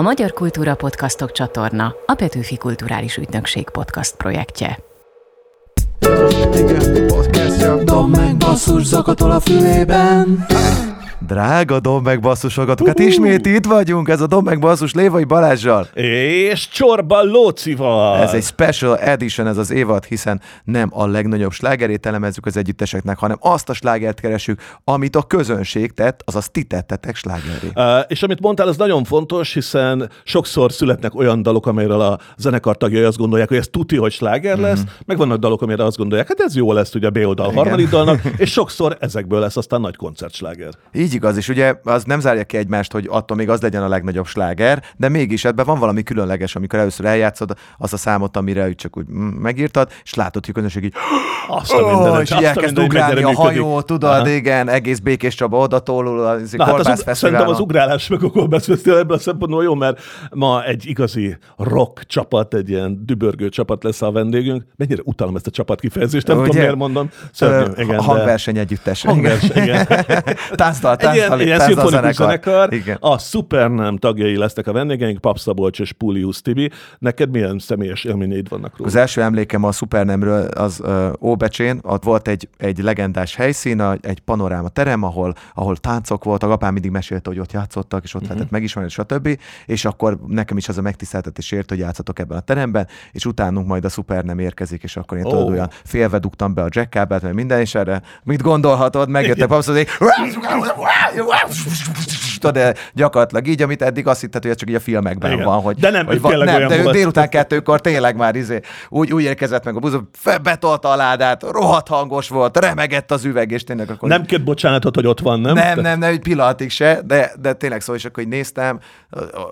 A Magyar Kultúra Podcastok csatorna a Petőfi Kulturális Ügynökség podcast projektje. Igen, podcastja. Dom meg basszus zakatol a fülében. Drága Dom meg basszusogatok, hát ismét itt vagyunk, ez a Dom meg basszus Lévai Balázsjal. És Csorba Lócival. Ez egy special edition, ez az évad, hiszen nem a legnagyobb slágerét elemezzük az együtteseknek, hanem azt a slágert keresünk, amit a közönség tett, azaz ti tettetek slágeré. Uh, és amit mondtál, az nagyon fontos, hiszen sokszor születnek olyan dalok, amelyről a zenekar tagjai azt gondolják, hogy ez tuti, hogy sláger lesz, mm-hmm. meg vannak dalok, amire azt gondolják, hát ez jó lesz ugye a B oldal harmadik dalnak, és sokszor ezekből lesz aztán nagy koncertsláger. Így igaz, és ugye az nem zárja ki egymást, hogy attól még az legyen a legnagyobb sláger, de mégis ebben van valami különleges, amikor először eljátszod azt a számot, amire úgy csak úgy mm, megírtad, és látod, hogy a közönség így, Azt a mindenit, oh, és így elkezd ugrálni a hajó, tudod, Aha. igen, egész Békés Csaba oda tólul a Na, hát az, szerintem az ugrálás meg a Kolbász Fesztivál ebből a szempontból jó, mert ma egy igazi rock csapat, egy ilyen dübörgő csapat lesz a vendégünk. Mennyire utálom ezt a csapat kifejezést, nem Ugye? tudom, miért mondom. Szörnyű, igen, de- hangverseny együttes. Hangverseny, igen. Táncdal, Egy ilyen, ilyen szimfonikus zenekar. Igen. A Supernám tagjai lesznek a vendégeink, Pap Szabolcs és Pulius Tibi. Neked milyen személyes élményeid vannak róla? Az első emlékem a Supernemről az uh, Óbecsén, ott volt egy, egy legendás helyszín, egy panoráma terem, ahol, ahol táncok voltak, apám mindig mesélte, hogy ott játszottak, és ott uh-huh. lehetett megismerni, stb. És akkor nekem is az a megtiszteltetés ért, hogy játszatok ebben a teremben, és utánunk majd a Supernem érkezik, és akkor én Ó. tudod, olyan félve dugtam be a jackkábelt, mert minden is erre, mit gondolhatod, megjöttek wow. Papszodék, de gyakorlatilag így, amit eddig azt hitted, hogy ez csak így a filmekben Igen. van, hogy, De nem, hogy tényleg nem, olyan de ő délután kettőkor tényleg már izé, úgy, úgy érkezett meg a buszon, fe- betolta a ládát, rohadt hangos volt, remegett az üveg, és tényleg akkor... Nem kért bocsánatot, hogy ott van, nem? nem, nem, nem, egy pillanatig se, de, de tényleg szó, és akkor így néztem,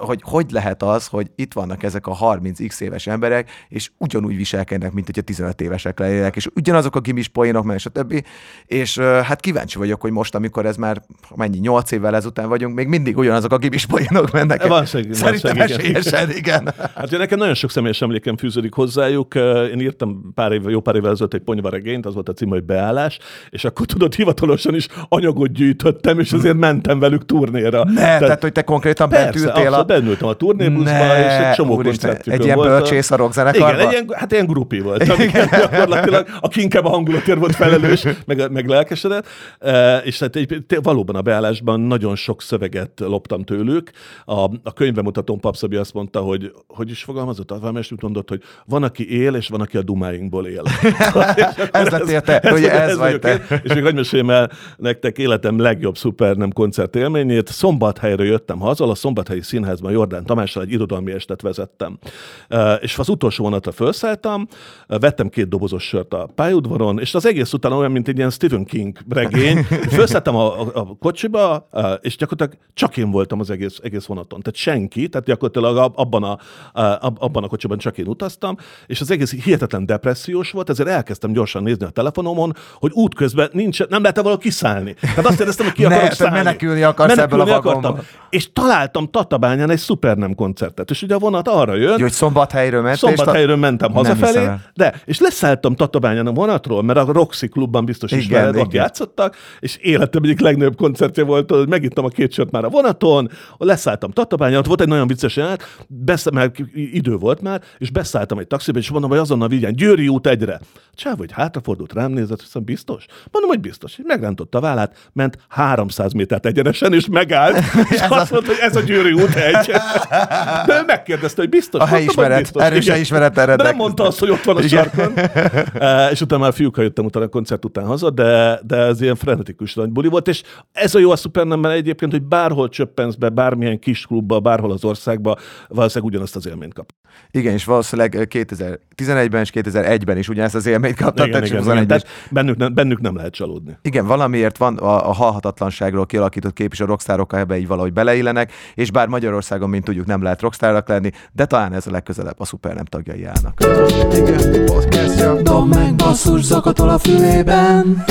hogy hogy lehet az, hogy itt vannak ezek a 30x éves emberek, és ugyanúgy viselkednek, mint hogyha 15 évesek lennének, és ugyanazok a gimis poénok, meg és a többi, és hát kíváncsi vagyok, hogy most, amikor ez már mennyi, 8 évvel ezután vagyunk, még mindig ugyanazok a gimis poénok mennek. Van Szerintem esélyesen, igen. Hát ugye nekem nagyon sok személyes emlékem fűződik hozzájuk. Eh, Én írtam pár év, jó pár évvel ezelőtt egy ponyvaregényt, az volt a cím, hogy beállás, és akkor tudod, hivatalosan is anyagot gyűjtöttem, és azért mentem velük turnéra. Ne, tehát, tehát hogy te konkrétan bent Persze, ültél a... bennültem a turnébuszba, és egy csomó koncertjükön Egy ilyen bölcsész a? Igen, egy ilyen, hát ilyen grupi volt. Gyakorlatilag, aki inkább a hangulatért volt felelős, meg, meg lelkesedett. E, és hát egy, valóban a beállásban nagyon sok szöveget loptam tőlük. A, a könyvemutatón Papszabi azt mondta, hogy hogy is fogalmazott, valami úgy mondott, hogy van, aki él, és van, aki a dumáinkból él. Ez lett érte, hogy ez vagy vagyok te. én. És még hogy meséljem el nektek életem legjobb szuper nem koncert élményét. Szombathelyre jöttem haza, a Szombathelyi Színházban Jordán Tamással egy irodalmi estet vezettem. És az utolsó vonatra felszálltam, vettem két dobozos sört a pályaudvaron, és az egész után olyan, mint egy ilyen Stephen King regény. Felszálltam a, a, a kocsiba, és gyakorlatilag csak én voltam az egész, egész vonaton. Tehát senki, tehát gyakorlatilag ab- abban a, a, ab- abban a kocsiban csak én utaztam, és az egész hihetetlen depressziós volt, ezért elkezdtem gyorsan nézni a telefonomon, hogy útközben nincs, nem lehet valahol kiszállni. Tehát azt éreztem, hogy ki Ne, akarok te szállni. menekülni akarsz ebből a akartam. vagonból. És találtam Tatabányán egy szupernem koncertet, és ugye a vonat arra jött, Jó, hogy szombathelyről ment, Szombathelyről mentem Nem hazafelé, el. de, és leszálltam Tatabányán a vonatról, mert a Roxy klubban biztos Igen, ismered, ott játszottak, és életem egyik legnagyobb koncertje volt, hogy megittam a két sört már a vonaton, leszálltam Tatabányán, ott volt egy nagyon vicces jelenet, besz- mert idő volt már, és beszálltam egy taxiba, és mondom, hogy azonnal vigyen, Győri út egyre. Csáv, hogy hátrafordult, rám nézett, hiszem biztos? Mondom, hogy biztos. Így megrántotta a vállát, ment 300 métert egyenesen, és megállt, és azt mondta, hogy ez a Győri út egy. De ő megkérdezte, hogy biztos. A helyismeret, biztos. erős Igen. helyismerettel De nem mondta azt, hogy ott van a sarkon. Eh, és utána már fiúkkal jöttem utána a koncert után haza, de, de ez ilyen frenetikus nagy buli volt, és ez a jó a Supernemben egyébként, hogy bárhol csöppensz be, bármilyen kis klubba, bárhol az országba, valószínűleg ugyanazt az élményt kap. Igen, és valószínűleg 2011-ben és 2001-ben is ugyanezt az élményt kaptad, Igen, igen, igen, 21-ben is. tehát bennük, nem, bennük nem lehet csalódni. Igen, valamiért van a, a halhatatlanságról kialakított kép, és a rockstárok ebbe így valahogy beleillenek, és bár Magyarországon, mint tudjuk, nem lehet rockstárnak lenni, de talán ez a legközelebb a Supernem tagjai állnak. Igen, podcastja. Dom meg basszus zakatol a fülében.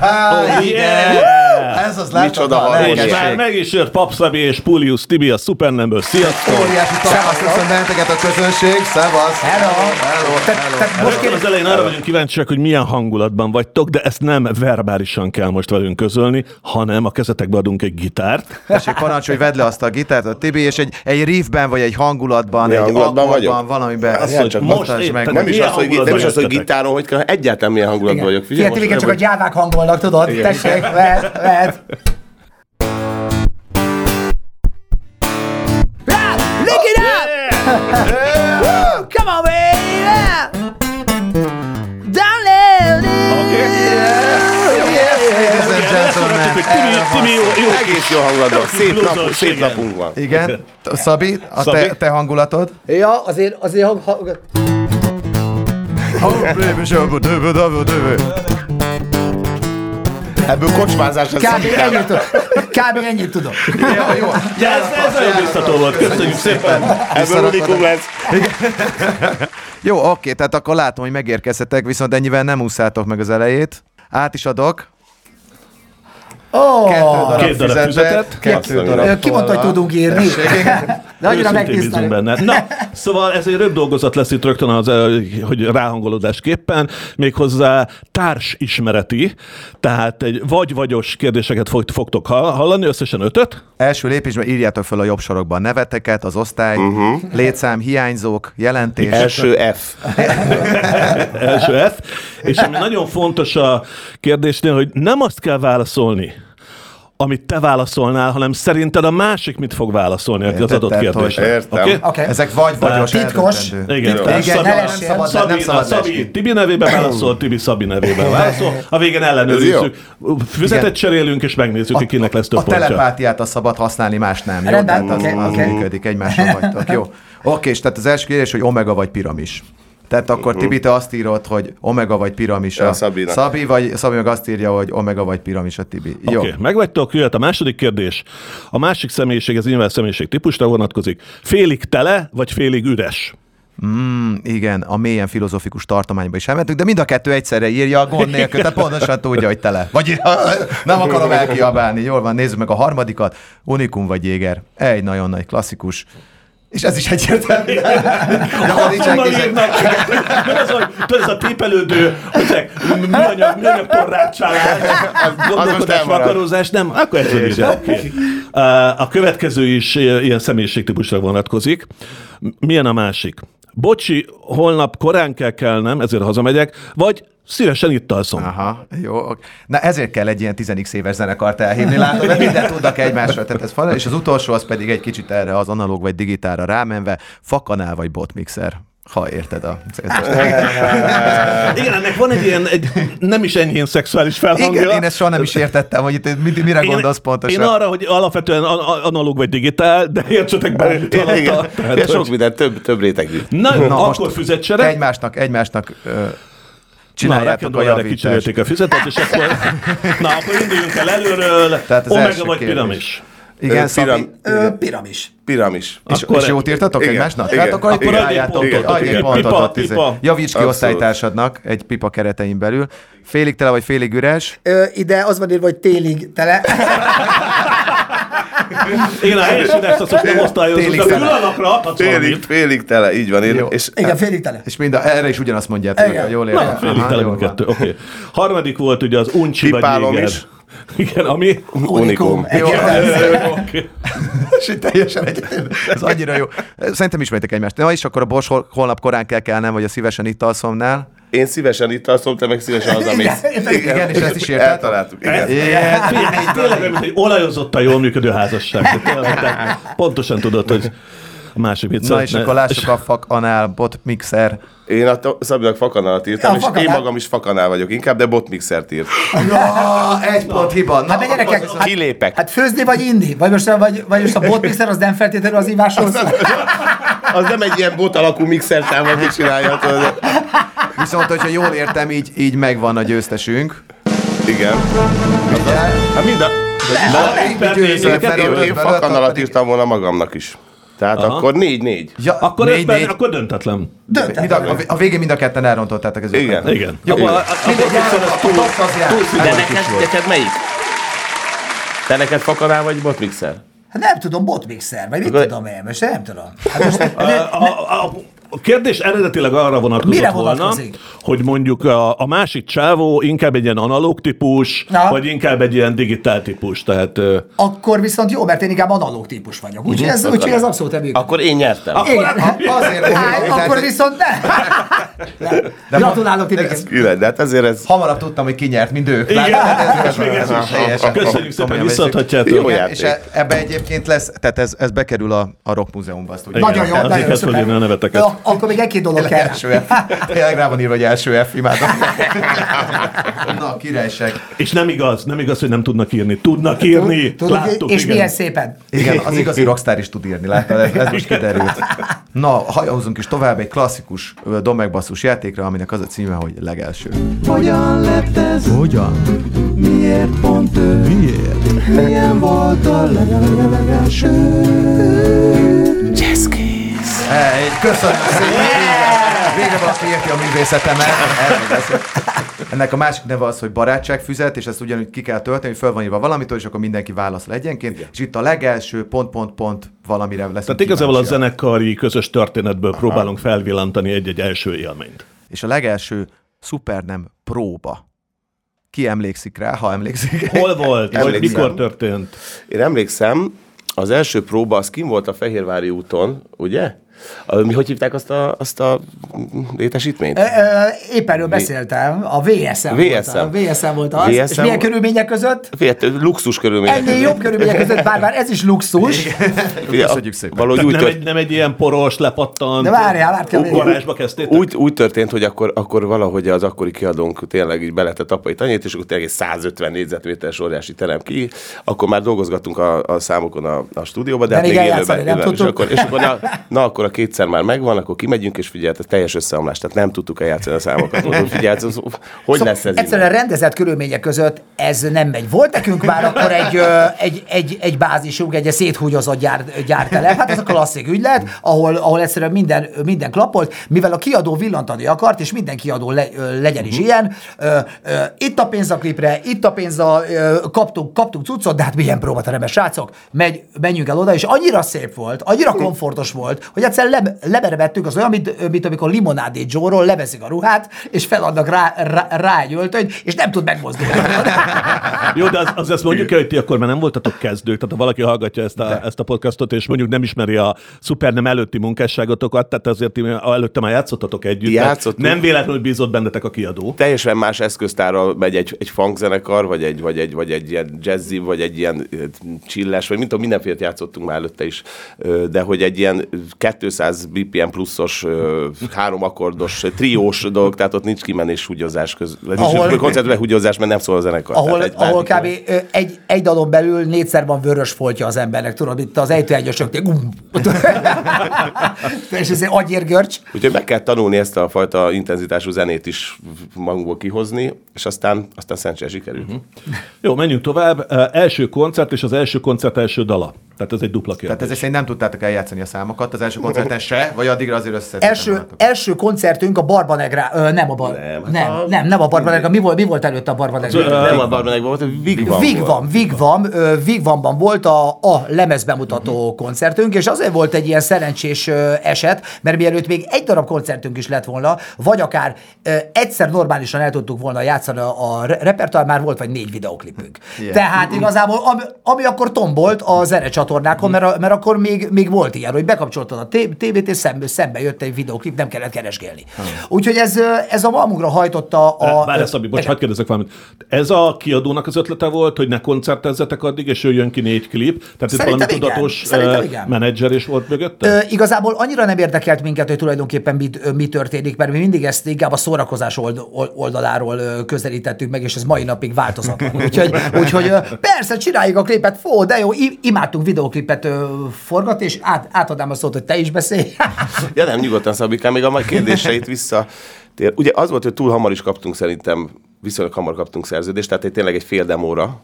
Oh, yeah! Ez az Micsoda látod, a harmónia. És már meg is jött Papszabi és Pulius Tibi a Supernemből. Sziasztok! Óriási találkoztam benneteket a a közönség, szevasz! Hello! Hello! Te- hello. te- most Most az elején arra vagyunk kíváncsiak, hogy milyen hangulatban vagytok, de ezt nem verbálisan kell most velünk közölni, hanem a kezetekbe adunk egy gitárt. Tessék, parancsolj, vedd le azt a gitárt, a Tibi, és egy, egy riffben, vagy egy hangulatban, Milyen egy hangulatban akkordban, vagyok? valamiben. Azt Azt csak most meg. éppen- Nem is az, hogy, nem is az, hogy gitáron, hogy kell, egyáltalán milyen hangulatban vagyok. Figyelj, Tibi, csak a gyávák hangolnak, tudod? Tessék, lehet, lehet. Up! Woo, Come on, baby! Ladies and gentlemen, jó hogy Egész jó hangulatban. Szép, nap, szép igen. napunk van. Igen, Szabi, a Szabi? te, te hangulatod? Ja, azért, azért hang, hang, Ebből kocsmázás lesz. kb. ennyit. Kb. ennyit tudom. Jó, Ja, ez, ez nagyon biztató volt, köszönjük szépen. Ebből unikum lesz. Jó, oké, tehát akkor látom, hogy megérkeztetek, viszont ennyivel nem úszátok meg az elejét. Át is adok. Kettő darab, Két darab füzetet. Kettő Azt darab ki mondta, hogy tudunk írni? De annyira benne. Na, szóval ez egy röbb dolgozat lesz itt rögtön, az, hogy ráhangolódásképpen, méghozzá társismereti, tehát egy vagy-vagyos kérdéseket fog, fogtok hall- hallani, összesen ötöt. Első lépésben írjátok fel a jobb sorokban neveteket, az osztály, uh-huh. létszám, hiányzók, jelentés. Első F. első F. És ami nagyon fontos a kérdésnél, hogy nem azt kell válaszolni, amit te válaszolnál, hanem szerinted a másik mit fog válaszolni az Érted, adott tehát, hogy- kérdésre. Értem. Oké? Oké. Ezek vagy vagyos Titkos. Igen, Igen, Szabi, ne nem szabad, Szabi, nem szabad Szabi. Tibi nevében válaszol, Tibi Szabi nevében válaszol. A végén ellenőrizzük. Füzetet Igen. cserélünk, és megnézzük, hogy kinek lesz több A pontja. telepátiát azt szabad használni, más nem. Jó? Rendben, Tehát az, oké, az oké. működik, egymásra vagytok. Jó. Oké, és tehát az első kérdés, hogy omega vagy piramis. Tehát akkor uh-huh. Tibi, te azt írod, hogy omega vagy piramis a Szabinak. Szabi, vagy Szabi meg azt írja, hogy omega vagy piramis a Tibi. Jó. Oké, okay, megvagytok, jöhet a második kérdés. A másik személyiség, ez nyilván személyiség típusra vonatkozik. Félig tele, vagy félig üres? Mm, igen, a mélyen filozofikus tartományba is elmentünk, de mind a kettő egyszerre írja a gond nélkül, tehát pontosan tudja, hogy tele. Vagy nem akarom elkiabálni. Jól van, nézzük meg a harmadikat. Unikum vagy Jéger. Egy nagyon nagy klasszikus. És ez is egyértelmű. Nincsenek Honnan kézek. írnak? Mert az, hogy tudod, ez a tépelődő, hogy műanyag, műanyag torráccsálás, gondolkodás, vakarózás, nem? Akkor ez. Okay. A következő is ilyen személyiségtípusra vonatkozik. Milyen a másik? Bocsi, holnap korán kell kelnem, ezért hazamegyek, vagy szívesen itt alszom. Aha, jó. Na ezért kell egy ilyen 10 éves zenekart elhívni, látod, mert mindent tudnak egymásról. Tehát ez fal, és az utolsó az pedig egy kicsit erre az analóg vagy digitálra rámenve, fakanál vagy botmixer. Ha érted a Igen, ennek van egy ilyen, egy nem is enyhén szexuális felhangja. Igen, én ezt soha nem is értettem, hogy itt mit- mire gondolsz pontosan. Én arra, hogy alapvetően analóg vagy digitál, de értsetek be, mit alatta. Igen. Tehát, Ja, sok hogy- minden, több, több rétegű. Na Na, akkor most füzetcsere. Egymásnak, egymásnak ö, Na, csináljátok a javítást. kicserélték a füzetet, és akkor, na, akkor induljunk el előről. Tehát az Omega első vagy kérdés. piramis. Igen, piram- Ö, Piramis. Piramis. és, Akkor- és jót írtatok Igen, egymásnak? igen, Hát akkor, egy pontot, adj egy pontot. Pipa, ott, izé. pipa. Javíts ki Abszolút. osztálytársadnak egy pipa keretein belül. Félig tele vagy félig üres. Ö, ide az van írva, hogy télig tele. Én a helyesítást azt nem osztályozom, Télig de tele. pillanatra Félig, félig tele, így van. Én, és Igen, félig tele. És mind a, erre is ugyanazt mondjátok, Igen. hogy jól Na, értem. félig tele mindkettő. Oké. Okay. Harmadik volt ugye az uncsi vagy Pipálom jéger. is. Igen, ami... unikum. Jó, és itt teljesen egy, ez annyira jó. Szerintem ismeritek egymást. Na és akkor a hol- holnap korán kell kelnem, vagy a szívesen itt alszomnál. Én szívesen itt alszom, te meg szívesen hazamész. Igen, és ezt is érted? Eltaláltuk. Igen. Igen. Tényleg, mint egy olajozottan jól működő házasság. Pontosan tudod, hogy a másik mit Na és akkor lássuk a fak, anál, bot, mixer. Én a Szabinak fakanalat írtam, Ja, és fakanál. én magam is fakanál vagyok inkább, de botmixert írt. Ja, egy pont hiba. Na, Hát de gyerekek, hát, Kilépek. hát főzni vagy inni? Vagy most, a- vagy, vagy most a botmixer az nem feltétlenül az ívásról szól? Az nem egy ilyen bot alakú mixertám, aki csinálja. tudod. Viszont, hogyha jól értem, így, így megvan a győztesünk. Igen. Hát mind a... Így győzöl, Én, mert én, öt- én öt- fakanalat öt- írtam volna magamnak is. Tehát Aha. akkor négy-négy. Ja, Akkor négy, négy. akkor döntetlen. Mind a, a végén mind a ketten elrontottátok az Igen. ötlet. Igen. Jó, Akkor- a- akkor mindegy, a túl- túl De neked, neked melyik? Te neked fakanál vagy botmixer? Hát nem tudom, botmixer, vagy mit tudom én, most nem tudom. Hát most, A, a, a, a kérdés eredetileg arra vonatkozott Mire volna, hogy mondjuk a, a másik csávó inkább egy ilyen analóg típus, Na. vagy inkább egy ilyen digitál típus. Tehát akkor viszont jó, mert én inkább analóg típus vagyok. Úgyhogy ez, úgyhogy ez abszolút működik. Akkor én nyertem. Igen, Azért, Á, akkor viszont ne. Gratulálok titeket. Külön, de hát ezért ez... Hamarabb tudtam, hogy ki nyert, mint ők. Igen, Látod? ez még ez is. Teljesen. Köszönjük szépen, Komolyan visszaadhatjátok. Jó játék. és e- ebbe egyébként lesz, tehát ez, ez bekerül a, a Rock Múzeumba. Nagyon jó, nagyon a szuper. neveteket. Akkor még egy-két dolog kell. Első F. Tényleg rá van írva, hogy első F, imádom. Na, királyság. És nem igaz, nem igaz, hogy nem tudnak írni. Tudnak írni. Tudod, Láttuk, és igen. milyen szépen. Igen, az igazi rockstar is tud írni, láttad? Ez, ez most kiderült. Na, hajózunk is tovább egy klasszikus domegbasszus játékra, aminek az a címe, hogy legelső. Hogyan lett ez? Hogyan? Miért pont ő? Miért? Milyen volt a legelőlegelső? Hey, köszönöm szépen! Végre valaki érti a művészetemet. Ennek a másik neve az, hogy barátságfüzet, és ezt ugyanúgy ki kell tölteni, hogy föl van írva valamitől, és akkor mindenki válaszol egyenként. És itt a legelső pont, pont, pont valamire lesz. Tehát igazából a zenekari közös történetből próbálunk felvillantani egy-egy első élményt. És a legelső szuper nem próba. Ki emlékszik rá, ha emlékszik? Hol volt? Vagy Emlékszem. mikor történt? Én emlékszem, az első próba, az kim volt a Fehérvári úton, ugye? Mi hogy hívták azt a, azt a létesítményt? Épp erről beszéltem, a VSM, volt, VSM. a VSM volt az, és VSM milyen volt. körülmények között? Figyelj, luxus körülmények Ennél között. jobb körülmények között, bár már ez is luxus, Köszönjük szépen. Valahogy úgy, nem, tört, egy, nem egy ilyen poros, lepattant, de várjál, garázsba kezdtétek? úgy, úgy történt, hogy akkor, akkor valahogy az akkori kiadónk tényleg így beletett apai tanyét, és akkor tényleg egy 150 négyzetméteres óriási terem ki. Akkor már dolgozgattunk a, a számokon a, a stúdióban, de, De hát még élőben. nem élőben. és akkor, és akkor na, na, akkor a kétszer már megvan, akkor kimegyünk, és figyelj, teljes összeomlás, tehát nem tudtuk eljátszani a számokat. Figyelj, hogy lesz ez? Egyszerűen innen? rendezett körülmények között ez nem megy. Volt nekünk már akkor egy, egy, egy, egy bázisunk, egy széthúgyozott gyár, gyártelep, hát ez a klasszik ügylet, ahol, ahol egyszerűen minden, minden klappolt, mivel a kiadó villantani akart, és minden kiadó le, legyen is ilyen. Ö, ö, itt a pénz a klipre, itt a pénz a, kaptunk, kaptunk cuccot, de hát milyen próbateremben, srácok, megy, menjünk el oda, és annyira szép volt, annyira komfortos volt, hogy egyszerűen le, leberevettünk az olyan, mint, mint amikor limonádé Joe-ról leveszik a ruhát, és feladnak rá, rá, rá egy öltönyt, és nem tud megmozdulni. Jó, de az, az azt mondjuk el, hogy ti akkor már nem voltatok kezdők, tehát ha valaki hallgatja ezt a, ezt a podcastot, és mondjuk nem ismeri a szupernem előtti munkásságotokat, tehát azért ti előtte már játszottatok együtt. Játszottunk. Nem véletlenül bízott bennetek a kiadó. teljesen más eszköztárral megy egy, egy funkzenekar, vagy egy, vagy, egy, vagy egy ilyen jazzy, vagy egy ilyen chilles, vagy mint tudom, mindenféle játszottunk már előtte is, de hogy egy ilyen 200 BPM pluszos, három akkordos, triós dolog, tehát ott nincs kimenés húgyozás közül. Ahol- Nincs koncertbe húgyozás, mert nem szól a zenekar. ahol, egy ahol kb. egy, egy dalon belül négyszer van vörös foltja az embernek, tudod, itt az ejtőegyösöknél. Um. és ez egy agyérgörcs. Úgyhogy meg kell tanulni ezt a fajta intenzitású zenét is magunkból kihozni, és aztán, aztán szerencsére sikerült. Mhm. Jó, menjünk tovább. Első koncert és az első koncert első dala. Tehát ez egy dupla kérdés. Tehát ezek szerint nem tudtátok eljátszani a számokat az első koncerten se, vagy addigra azért össze. Első, első koncertünk a Barbanegra, ö, nem a Bar, Nem, nem, hát nem, a- nem, nem a Barbanegra, mi volt, mi volt előtte a Barbanegra? Nem a Barmenekben volt, a Vigvam Vigvam, Vigvam, Vigvamban volt a, a lemez bemutató koncertünk, és azért volt egy ilyen szerencsés eset, mert mielőtt még egy darab koncertünk is lett volna, vagy akár egyszer normálisan el tudtuk volna játszani a, a re- repertoár, már volt vagy négy videoklipünk. Yeah. Tehát igazából, ami, ami akkor tombolt a zenecsatornákon, mert, a- mert akkor még, még volt ilyen, hogy bekapcsoltad a té- tévét, és szembe, szembe jött egy videoklip, nem kellett keresgélni. Úgyhogy ez, ez a Malmugra hajtotta a... Várj, Szabi, bocs, hadd kérdezzek valamit. Ez a kiadónak az ötlete volt, hogy ne koncertezzetek addig, és jöjjön ki négy klip? Tehát itt valami igen. tudatos Szerintem igen. menedzser is volt mögötte? Ö, igazából annyira nem érdekelt minket, hogy tulajdonképpen mit, ö, mi történik, mert mi mindig ezt inkább a szórakozás old, old- oldaláról közelítettük meg, és ez mai napig változatlan. Úgyhogy, úgyhogy persze, csináljuk a klipet, fó, de jó, imádtunk videoklipet ö, forgatni, és át, átadnám a szót, hogy te is beszélj. Ja nem, nyugodtan Szabikám, még a mai kérdéseit vissza. Ugye az volt, hogy túl hamar is kaptunk szerintem viszonylag hamar kaptunk szerződést, tehát egy, tényleg egy fél demóra,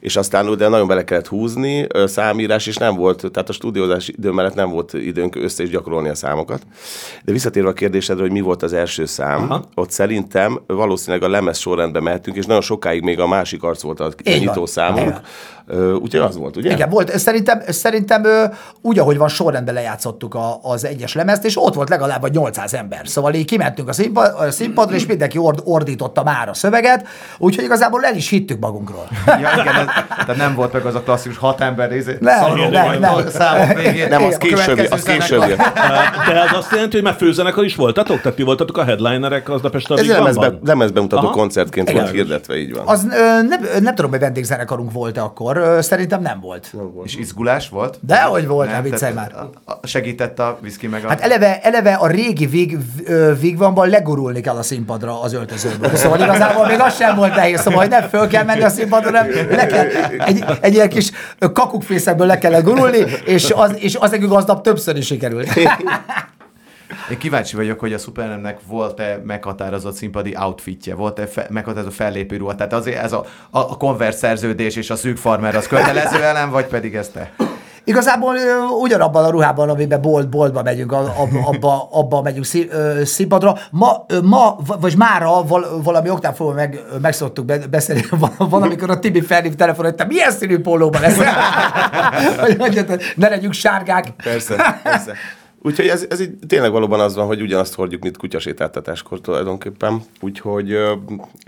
és aztán ugye nagyon bele kellett húzni, számírás, és nem volt, tehát a stúdiózás idő mellett nem volt időnk össze is gyakorolni a számokat. De visszatérve a kérdésedre, hogy mi volt az első szám, Aha. ott szerintem valószínűleg a lemez sorrendbe mehetünk, és nagyon sokáig még a másik arc volt a Így nyitó van. számunk. Úgyhogy az volt, ugye? Igen, volt. Szerintem, szerintem úgy, ahogy van, sorrendben lejátszottuk a, az egyes lemezt, és ott volt legalább vagy 800 ember. Szóval így kimentünk a, színpad, a színpadra, és mindenki ord, ordította már a szöveget, úgyhogy igazából el is hittük magunkról. Ja, igen, ez, tehát nem volt meg az a klasszikus hat ember nézé, Nem, nem, nem. a számok végén. Nem, az A később, az később. De ez azt jelenti, hogy már főzenekar is voltatok? Tehát ti voltatok a headlinerek aznap este a Ez lemezbe, Bangban? lemezbemutató Aha. koncertként Igen. volt hirdetve, így van. Az ö, nem, nem tudom, hogy vendégzenekarunk volt-e akkor, ö, szerintem nem volt. És izgulás volt? Dehogy volt, Nem, ne viccelj már. a- a- Segített a whisky meg a... Hát eleve, eleve a régi Vig, ö, Vigvanban legurulni kell a színpadra az öltözőből. Szóval igazából még az sem volt nehéz, szóval hogy nem föl kell menni a színpadra, hanem le kell, egy, egy ilyen kis kakukfészekből le kellett gurulni, és az, és az nekünk aznap többször is sikerült. Én kíváncsi vagyok, hogy a Supernemnek volt-e meghatározott színpadi outfitje, volt-e fe, meghatározott fellépő ruha. Tehát azért ez a, a, a konvert szerződés és a szűk farmer az kötelező elem, vagy pedig ez te? Igazából ö, ugyanabban a ruhában, amiben bolt, boltba megyünk, abba, abba, abba megyünk szí, ö, színpadra. Ma, ö, ma, vagy mára val, valami oktán fogva meg, ö, meg szoktuk be- beszélni. Van, van, amikor a Tibi felhív telefonon, hogy te milyen színű pólóban leszel? ne legyünk sárgák. Persze, persze. Úgyhogy ez, ez így tényleg valóban az van, hogy ugyanazt hordjuk, mint kutyasétáltatáskor tulajdonképpen. Úgyhogy uh,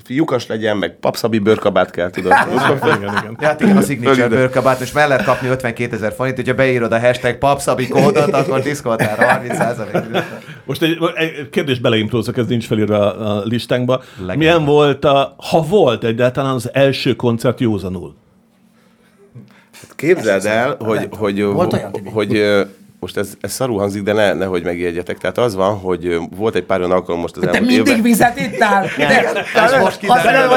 lyukas legyen, meg papszabi bőrkabát kell, tudod. Igen, igen. Ja, hát igen, a signature bőrkabát, és mellett kapni 52 ezer forint, hogyha beírod a hashtag papszabi kódot, akkor diszkoltára 30 Most egy, egy kérdés beleimtózok, ez nincs felírva a, a listánkba. Legalább. Milyen volt, a, ha volt egyáltalán az első koncert józanul? Képzeld el, hogy, hogy, hogy, ö, most ez, ez szarul hangzik, de ne, nehogy megjegyetek. Tehát az van, hogy volt egy pár olyan alkalom most az Te elmúlt mindig évben. vizet ittál. Te, Ez most kiderül,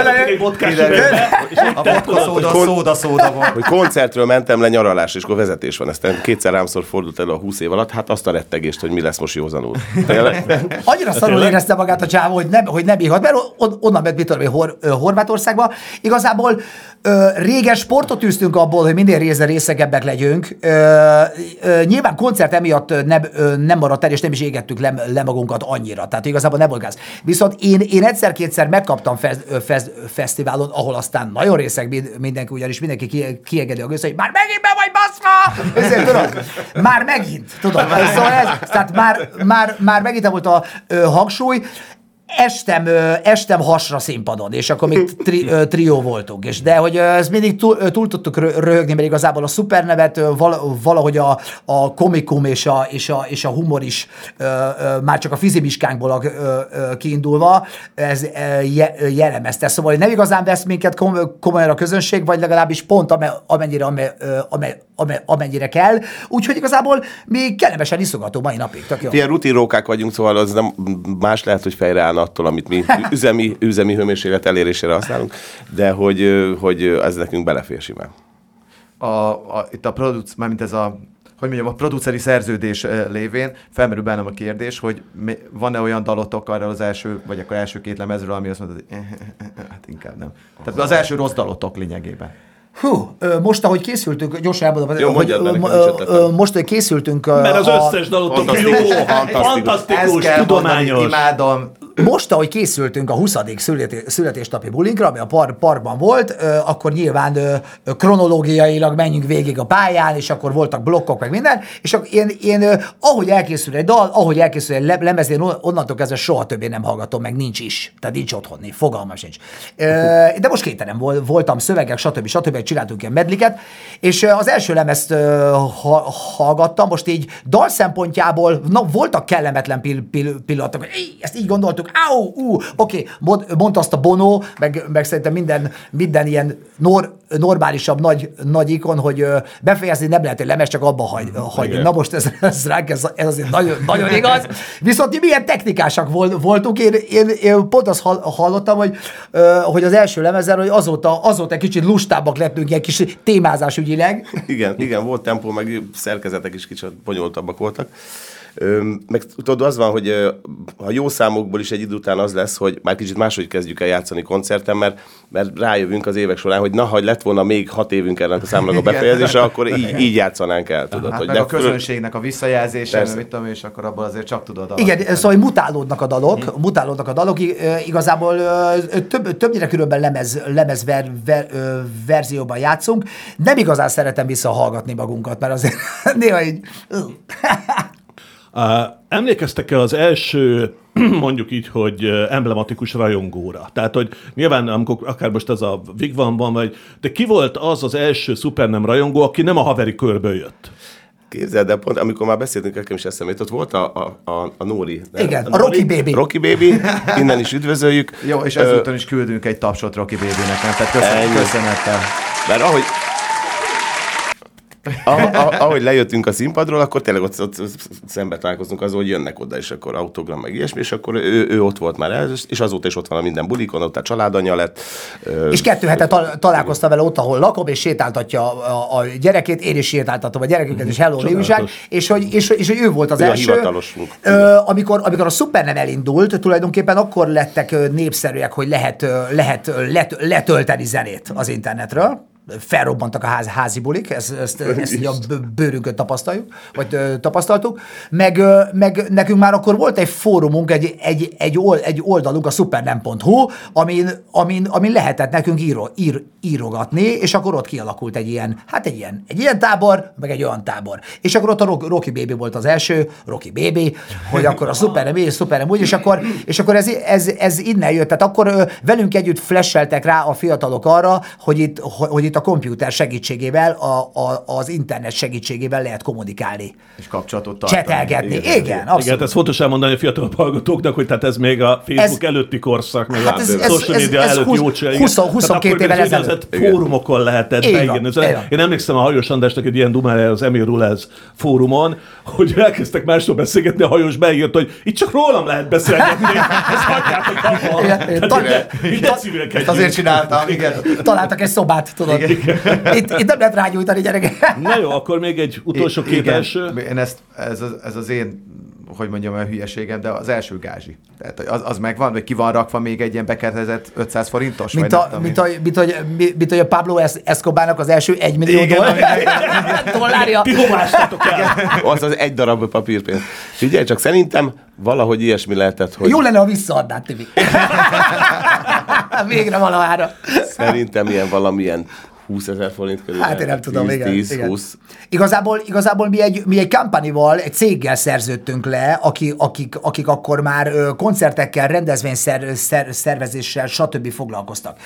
A vodka szóda, szóda, szóda volt. hogy koncertről mentem le nyaralás, és akkor vezetés van. Aztán kétszer rámszor fordult elő a 20 év alatt, hát azt a rettegést, hogy mi lesz most józanul. Tényleg? Annyira szarul érezte magát a csávó, hogy nem, hogy nem bírhat, mert on, onnan ment, mit tudom Hor, Horvátországba. Igazából ö, régen sportot űztünk abból, hogy minél része részegebbek legyünk. Nyilván koncert emiatt ö, nem, nem maradt el, és nem is égettük le, le magunkat annyira. Tehát igazából nem volt gáz. Viszont én, én egyszer-kétszer megkaptam fez, fez, fesztiválon, ahol aztán nagyon részeg mind- mindenki, ugyanis mindenki ki, kiegedi a gőzt, hogy már megint be vagy baszva! Ezért tudod, már megint, tudod. Szóval ez, tehát már, már, már megint volt a ö, hangsúly, estem, estem hasra színpadon, és akkor még tri, trió voltunk. És de hogy ö, ezt mindig túl, túl tudtuk rö- röhögni, mert igazából a szupernevet valahogy a, a komikum és a, és, a, és a humor is már csak a fizimiskánkból kiindulva, ez jellemezte. Szóval nem igazán vesz minket kom, komolyan a közönség, vagy legalábbis pont ame- amennyire, amennyire kell. Úgyhogy igazából mi kellemesen iszogató mai napig. Tök jó. Ilyen rutinrókák vagyunk, szóval az nem más lehet, hogy fejre állna attól, amit mi üzemi, üzemi hőmérséklet elérésére használunk, de hogy, hogy ez nekünk belefér simán. a, a, itt a produc, mármint ez a hogy mondjam, a produceri szerződés eh, lévén felmerül bennem a kérdés, hogy van-e olyan dalotok arra az első, vagy akkor első két lemezről, ami azt mondod, hogy hát inkább nem. Tehát az első rossz dalotok lényegében. Hú, most, ahogy készültünk, gyorsan elmondom, Jó, hogy mondjad, ö, most, hogy készültünk... Mert az a- összes dalotok Fantasztikus, jó, fantasztikus. fantasztikus, tudományos. mondani, imádom. Most, ahogy készültünk a 20. születé, születésnapi bulinkra, ami a par, parkban volt, akkor nyilván kronológiailag menjünk végig a pályán, és akkor voltak blokkok, meg minden, és akkor én, én ahogy elkészül egy dal, ahogy elkészül egy le- lemez, én on- onnantól kezdve soha többé nem hallgatom, meg nincs is. Tehát nincs otthon, fogalmam sincs. De most kételen vol- voltam, szövegek, stb. stb. csináltunk ilyen medliket, és az első lemezt ha- hallgattam, most így dal szempontjából, na, voltak kellemetlen pill- pill- pillanatok, hogy "Éj, ezt így gondoltuk, áú, ú, oké, mond, mondta azt a Bono, meg, meg szerintem minden, minden ilyen nor, normálisabb nagy, nagy ikon, hogy befejezni nem lehet egy lemez, csak abba hagy, hagyni. Na most ez, ez ránk, ez, ez azért nagyon, nagyon igaz. Viszont mi milyen technikásak vol, voltunk, én, én, én pont azt hall- hallottam, hogy, hogy az első lemezen, hogy azóta, azóta egy kicsit lustábbak lettünk, ilyen kis témázás ügyileg. Igen, igen, volt tempó, meg szerkezetek is kicsit bonyolultabbak voltak. Meg tudod, az van, hogy ö, a jó számokból is egy idő után az lesz, hogy már kicsit máshogy kezdjük el játszani koncerten, mert, mert rájövünk az évek során, hogy na, ha lett volna még hat évünk ennek a számnak a befejezése, akkor így, így játszanánk el, tudod. Hát hogy meg de a közönségnek a visszajelzése, mit tudom, és akkor abból azért csak tudod. Igen, alakítani. szóval mutálódnak a dalok, mutálódnak a dalok, igazából több, többnyire különben lemez, lemez ver, ver, verzióban játszunk. Nem igazán szeretem visszahallgatni magunkat, mert azért néha így... Uh, emlékeztek-e az első, mondjuk így, hogy emblematikus rajongóra? Tehát, hogy nyilván, amikor akár most ez a Vigvanban vagy, de ki volt az az első szupernem rajongó, aki nem a haveri körből jött? Képzeld, de pont amikor már beszéltünk, nekem is eszembe jutott, volt a, a, a, a Nóri. nem? Igen, a Rocky Baby. Rocky Baby, innen is üdvözöljük. Jó, és ezúton is küldünk egy tapsot Rocky Baby-nek, nem? Tehát köszönöm, Ennyi. köszönettel. Mert ahogy, Ah- ah- ahogy lejöttünk a színpadról, akkor tényleg ott, ott szembe találkoztunk azzal, hogy jönnek oda, és akkor autogram, meg ilyesmi, és akkor ő, ő ott volt már, el, és azóta is ott van a minden bulikon, ott a családanyja lett. És kettő hete tal- találkoztam vele ott, ahol lakom, és sétáltatja a, a gyerekét, én is sétáltatom a gyerekeket, és hello újság, és hogy, és, és hogy ő volt az Ő a első. Ö, amikor, amikor a Super nem elindult, tulajdonképpen akkor lettek népszerűek, hogy lehet, lehet let, letölteni zenét az internetről. Felrobbantak a ház, házi bulik, ezt, ezt, ezt így a bő- bőrünkön tapasztaljuk, vagy ö, tapasztaltuk. Meg, ö, meg nekünk már akkor volt egy fórumunk, egy, egy, egy, old, egy oldalunk, a supernem.hu, amin, amin, amin lehetett nekünk író, ír, írogatni, és akkor ott kialakult egy ilyen, hát egy ilyen, egy ilyen tábor, meg egy olyan tábor. És akkor ott a Rock- Rocky Baby volt az első, Rocky Baby, hogy akkor a Supernem így, Supernem úgy, és akkor, és akkor ez, ez, ez innen jött. Tehát akkor ö, velünk együtt flasheltek rá a fiatalok arra, hogy itt, hogy itt a komputer segítségével, a, a, az internet segítségével lehet kommunikálni. És kapcsolatot tartani. Csetelgetni. Igen, Igen. igen, Igen, abszolút. ez fontos elmondani a fiatal hallgatóknak, hogy tehát ez még a Facebook Ez- előtti korszak, meg Hát a ez- ez- social ez- media ez előtt csinál, igen. 20 Tehát 22 akkor évvel ezelőtt. fórumokon lehetett beírni. Én emlékszem a Hajós Andrásnak egy ilyen dumára az Emil Rulez fórumon, hogy elkezdtek másról beszélgetni, a hajós beírt, hogy itt csak rólam lehet beszélgetni, ezt hagyjátok abba. Igen, azért csináltam, igen. Találtak egy szobát, tudod. Itt, itt nem lehet rágyújtani, gyerekek. Na jó, akkor még egy utolsó két Igen, első. Én ezt, ez, az, ez az én hogy mondjam, a hülyeségem, de az első gázsi. Tehát az, az megvan, vagy ki van rakva még egy ilyen bekertezett 500 forintos? Mint, a, nem mint, a, mint, hogy, mint, hogy a Pablo Es- Escobarnak az első egy millió Igen, dollár, dollárja. El? az az egy darab papírpénz. Figyelj, csak szerintem valahogy ilyesmi lehetett, hogy Jó lenne, ha visszaadnád, Tibi. Végre valahára. szerintem ilyen valamilyen 20 ezer forint körül. Hát én nem tudom, 10, igen. 10, igen. 20. Igazából, igazából mi egy, mi egy kampanival, egy céggel szerződtünk le, aki, akik, akik akkor már koncertekkel, rendezvényszer, szer, szervezéssel, stb. foglalkoztak.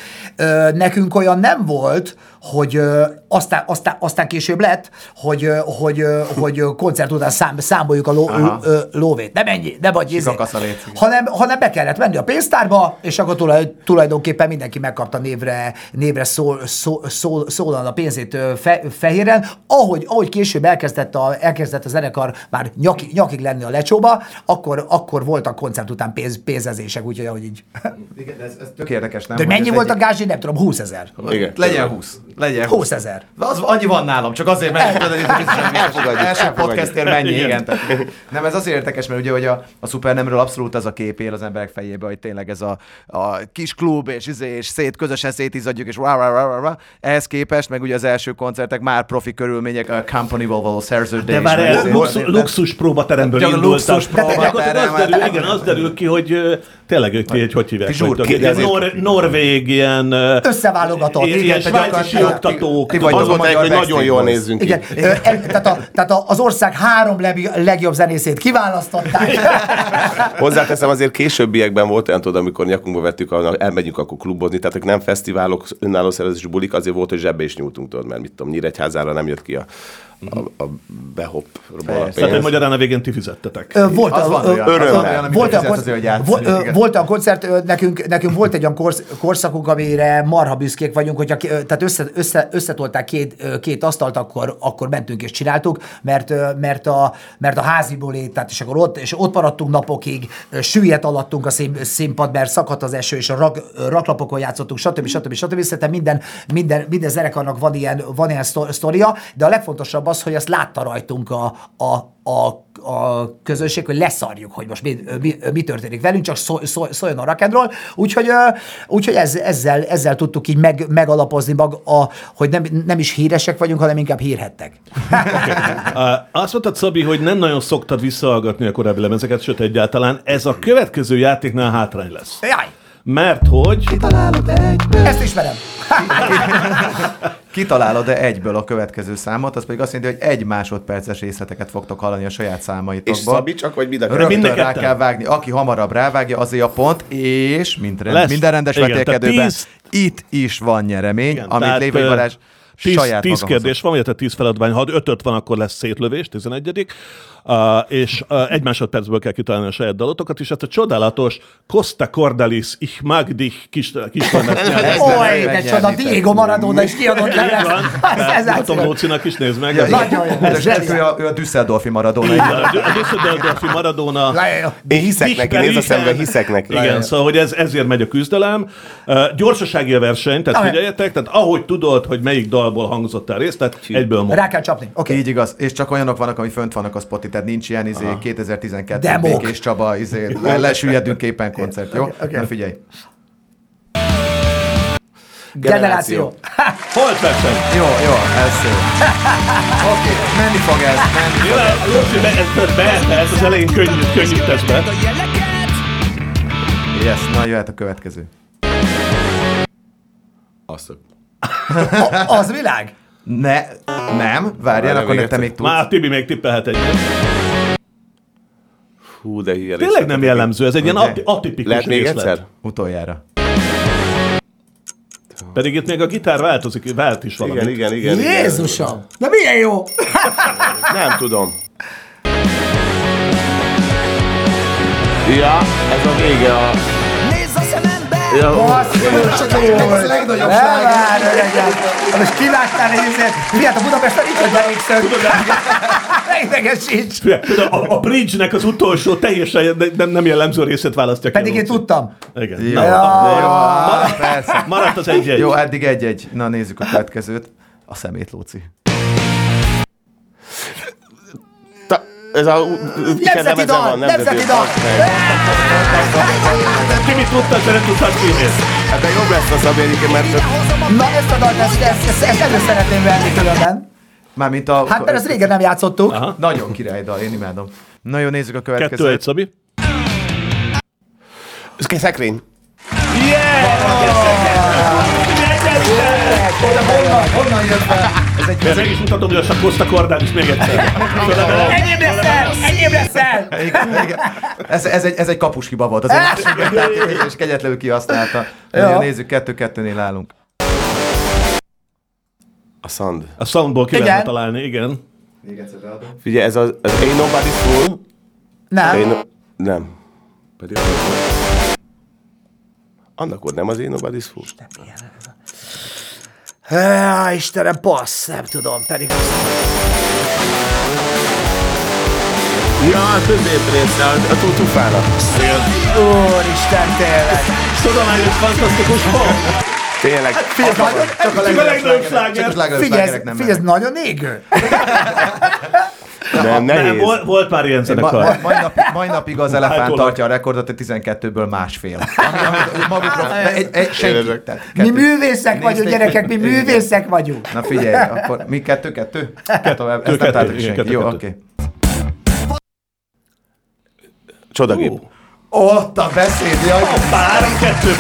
Nekünk olyan nem volt, hogy ö, aztán, aztán, aztán később lett, hogy, ö, hogy, ö, hogy koncert után szám, számoljuk a ló, ö, lóvét. Nem ennyi, nem vagy izé. A hanem, hanem be kellett menni a pénztárba, és akkor tulaj, tulajdonképpen mindenki megkapta névre, névre szól, szól, szól, szólal a pénzét fe, fehéren. Ahogy, ahogy később elkezdett a, elkezdett a zenekar már nyaki, nyakig lenni a lecsóba, akkor, akkor voltak koncert után pénz, pénzezések, úgyhogy ahogy így. Igen, ez, ez tök érdekes, nem? De mennyi volt a egy- gázsi? Nem tudom, 20 ezer. Igen. Legyen 20. Legyen 20 ezer. Az, annyi van nálam, csak azért, mert Elfogadjuk, első podcastért mennyi, igen. Nem, ez azért érdekes, mert ugye, hogy a, a Supernemről abszolút az a kép él az emberek fejébe, hogy tényleg ez a, a kis klub, és, izé, és szét, közösen szétizadjuk, és rá, rá, rá, rá, rá. Ehhez képest, meg ugye az első koncertek már profi körülmények, a company-val való szerződés. De már luxus, próbateremből indultak. luxus próbaterem, igen, az derül ki, hogy tényleg ők egy, hogy hívják, norvég, ilyen... Összeválogatott, Ilyen, igen, oktatók. ti- Az volt egy, hogy nagyon jól nézzünk ki. Igen, el, tehát, a, tehát a, az ország három leg, legjobb zenészét kiválasztották. Hozzáteszem, azért későbbiekben volt olyan, tudod, amikor nyakunkba vettük, elmegyünk akkor klubozni, tehát nem fesztiválok, önálló szervezésű bulik, azért volt, hogy zsebbe is nyúltunk, tudod, mert mit tudom, Nyíregyházára nem jött ki a, a, a a Persze. Tehát, hogy magyarán a végén ti fizettetek. Volt, Az van olyan, ö, az olyan, volt konc- azért, hogy vo- játszani, ö, igen. Volt olyan koncert, nekünk, nekünk volt egy olyan korsz, korszakunk, amire marha büszkék vagyunk, hogyha tehát össze, össze, összetolták két, két asztalt, akkor, akkor mentünk és csináltuk, mert, mert, a, mert a háziból ét, tehát és akkor ott, és ott maradtunk napokig, süllyedt alattunk a szín, színpad, mert szakadt az eső, és a rak, raklapokon játszottunk, stb. stb. stb. Szerintem minden, minden, minden zenekarnak van ilyen, van ilyen sztor- sztoria, de a legfontosabb az, hogy ezt látta rajtunk a, a, a, a közönség, hogy leszarjuk, hogy most mi, mi, mi történik velünk, csak szó, szó, szóljon a rock'n'roll. Úgyhogy, úgyhogy ez, ezzel, ezzel tudtuk így meg, megalapozni mag, a, hogy nem, nem is híresek vagyunk, hanem inkább hírhettek. Uh, azt mondtad, Szabi, hogy nem nagyon szoktad visszahallgatni a korábbi lemezeket, sőt egyáltalán. Ez a következő játéknál hátrány lesz. Jaj, Mert hogy ezt ismerem. Kitalálod-e egyből a következő számot, az pedig azt jelenti, hogy egy másodperces részleteket fogtok hallani a saját És számaitokból. Szabi csak, vagy mind a Rögtön Mind a rá kell vágni. Aki hamarabb rávágja, azért a pont, és mint rend, Lesz. minden rendes Igen, vetélkedőben, tíz- itt is van nyeremény, Igen, amit Lévai Balázs Tíz, saját tíz kérdés van, tehát tíz feladvány. Ha ötöt van, akkor lesz szétlövés, 11 uh, és uh, egy másodpercből kell kitalálni a saját dalotokat, és ezt a csodálatos Costa Cordalis, Ich mag dich kis, kis Oly, de csoda. Diego Maradona is kiadott le. Van. Ez. Lócinak is nézd meg. Ő a, ő a Düsseldorfi Maradona. a Düsseldorfi Maradona. Én hiszek neki, nézd a szembe, hiszek neki. Igen, szóval hogy ez, ezért megy a küzdelem. Gyorsasági a verseny, tehát figyeljetek, tehát ahogy tudod, hogy melyik dalból hangzott el részt, tehát egyből mond. Rá kell csapni. Oké. Így igaz, és csak olyanok vannak, ami fönt vannak a Spotify, tehát nincs ilyen izé, 2012 Demok. Békés Csaba, izé, le- lesüllyedünk éppen koncert, jó? Oké. Na figyelj. Generáció. Holt verseny. Jó, jó, ez szép. Oké, menni fog ez, menni Jó, fog. Lóci, be, ez, be, ez az elején könnyű, könnyítesz be. Yes, na jöhet a következő. Azt A- Az világ? Ne, nem, várjál, akkor még te még tudsz. Már Tibi még tippelhet egyet. Hú, de hihetetlen. Tényleg nem jellemző, ez egy ilyen atipikus Lehet még részlet. egyszer? Utoljára. Pedig itt még a gitár változik, vált is valami. Igen, igen, igen. igen. Jézusom! De milyen jó! Nem tudom. Ja, ez a vége a... Ja, Basszus, Ez a legnagyobb Ne sláger. várj, öregem! Most kivágtál egy izét. Miért a Budapesten nincs egy derékszög? Idegesíts! A, a bridge-nek az utolsó teljesen ne- nem, nem jellemző részét választja ki. Pedig én tudtam. Igen. Jó. Maradt az egy-egy. Jó, eddig egy-egy. Na nézzük a következőt. A szemét, ez a... Nemzeti dal! Nemzeti dal! Ki mit tudta, de nem tudtad ki. Hát de jobb lesz a egyébként, mert Na ezt a dalt, ezt, ezt, ezt, ezt elő szeretném venni különben. Mármint a... Hát mert ezt régen nem játszottuk. Aha. Nagyon király dal, én imádom. Na jó, nézzük a következőt. Kettő egy, Szabi. ez szekrény. Honnan, honnan jött be? Ez egy, ez meg egy, is mutatom, hogy a Costa Cordán is még egyszer. Enyém leszel! Enyém leszel! ez, ez, egy, ez egy kapus hiba volt, az tehát, és kegyetlenül kihasználta. Ja. Nézzük, kettő-kettőnél állunk. A Sand. A soundból ki lehetne találni, igen. Még egyszer beadom. Figyelj, ez az, az Ain't Nobody's Fool. Nem. Ain't no... Nem. Pedig annak volt. Annak volt, nem az Ain't Nobody's Fool. Há, Istenem, passz, nem tudom, pedig Ja, a közép része, a, tutufára. Úristen, tényleg. Tudományos fantasztikus pont. Tényleg. Figyelj, nagyon, Csak a a legnagyobb figyelj, slágerek figyelj, ez nagyon égő. Nem, Nem, nehéz. volt, volt már ilyen Ma, zenekar. ma, mai, nap, mai napig az elefánt Állítólag. tartja a rekordot, hogy 12-ből másfél. Ami, amit de egy, egy, senki. Tehát Mi művészek vagyunk, gyerekek, mi művészek vagyunk. Na figyelj, akkor mi kettő-kettő? Tovább, ezt kettő, nem találtak igen, senki. kettő, Jó, kettő. oké. Csodagép. Ott a beszéd, jaj. Bár kettő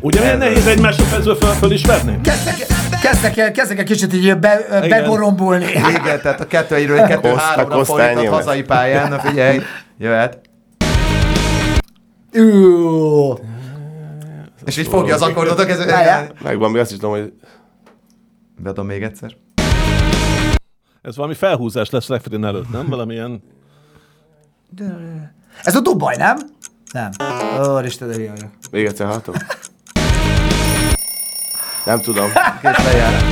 Ugye milyen nehéz egy másodpercből föl, fölismerni? Kezdtek, kezdtek, el- kezdtek egy kicsit így be, begorombulni. Igen, tehát a kettő egyről egy kettő Koszta, háromra fordított hazai pályán. Na figyelj, jöhet. Ú, És így fogja az akkordot a. Várjál. Megvan, még azt is tudom, hogy Beadom még egyszer. Ez valami felhúzás lesz Refrin előtt, nem? Valamilyen... Ez a Dubaj, nem? Nem. Úristen, de hülye vagyok. még egyszer hatom. Nem tudom. Két lejár.